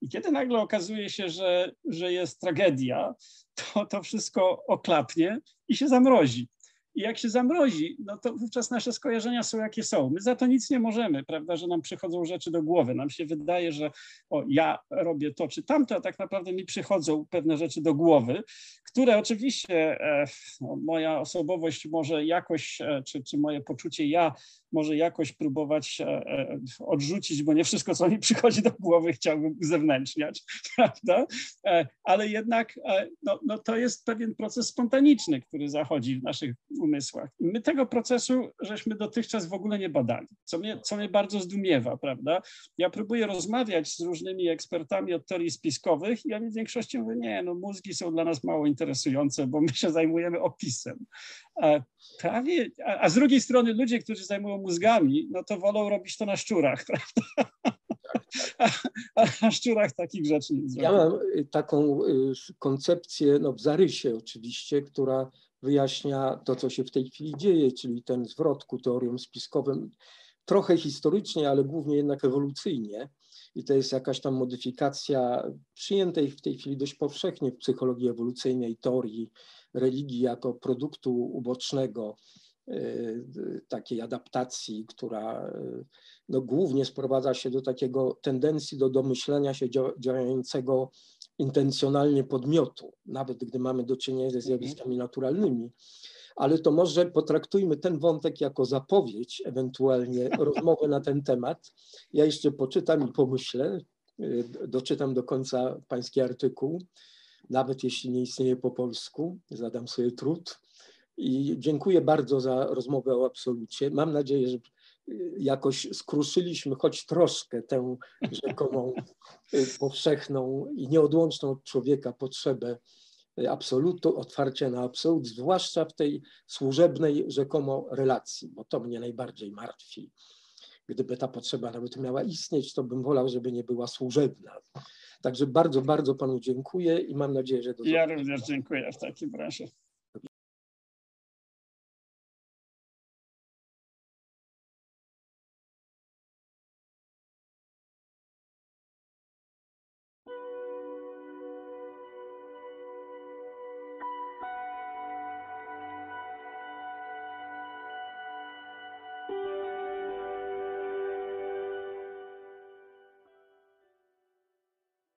I kiedy nagle okazuje się, że, że jest tragedia, to to wszystko oklapnie i się zamrozi. I jak się zamrozi, no to wówczas nasze skojarzenia są jakie są. My za to nic nie możemy, prawda, że nam przychodzą rzeczy do głowy. Nam się wydaje, że o, ja robię to czy tamto, a tak naprawdę mi przychodzą pewne rzeczy do głowy, które oczywiście e, no, moja osobowość może jakoś, e, czy, czy moje poczucie ja może jakoś próbować e, e, odrzucić, bo nie wszystko, co mi przychodzi do głowy, chciałbym uzewnętrzniać, (laughs) prawda? E, ale jednak no, no to jest pewien proces spontaniczny, który zachodzi w naszych umysłach. I my tego procesu żeśmy dotychczas w ogóle nie badali, co mnie, co mnie bardzo zdumiewa, prawda? Ja próbuję rozmawiać z różnymi ekspertami od teorii spiskowych i oni w większości mówią, nie, no mózgi są dla nas mało interesujące, bo my się zajmujemy opisem. Prawie, a, a z drugiej strony ludzie, którzy zajmują mózgami, no to wolą robić to na szczurach, (laughs) prawda? A, na szczurach takich rzeczy nie
zrobią. Ja mam y, taką y, koncepcję, no w zarysie oczywiście, która wyjaśnia to, co się w tej chwili dzieje, czyli ten zwrot ku teoriom spiskowym, trochę historycznie, ale głównie jednak ewolucyjnie. I to jest jakaś tam modyfikacja przyjętej w tej chwili dość powszechnie w psychologii ewolucyjnej teorii religii jako produktu ubocznego Y, takiej adaptacji, która y, no, głównie sprowadza się do takiego tendencji do domyślenia się działającego intencjonalnie podmiotu, nawet gdy mamy do czynienia ze mhm. zjawiskami naturalnymi. Ale to może potraktujmy ten wątek jako zapowiedź, ewentualnie (laughs) rozmowę na ten temat. Ja jeszcze poczytam i pomyślę, y, doczytam do końca pański artykuł, nawet jeśli nie istnieje po polsku, zadam sobie trud i dziękuję bardzo za rozmowę o absolucie. Mam nadzieję, że jakoś skruszyliśmy choć troszkę tę rzekomą (laughs) powszechną i nieodłączną od człowieka potrzebę absolutu, otwarcia na absolut, zwłaszcza w tej służebnej rzekomo relacji, bo to mnie najbardziej martwi. Gdyby ta potrzeba nawet miała istnieć, to bym wolał, żeby nie była służebna. Także bardzo, bardzo panu dziękuję i mam nadzieję, że do
Ja również dziękuję w takim razie.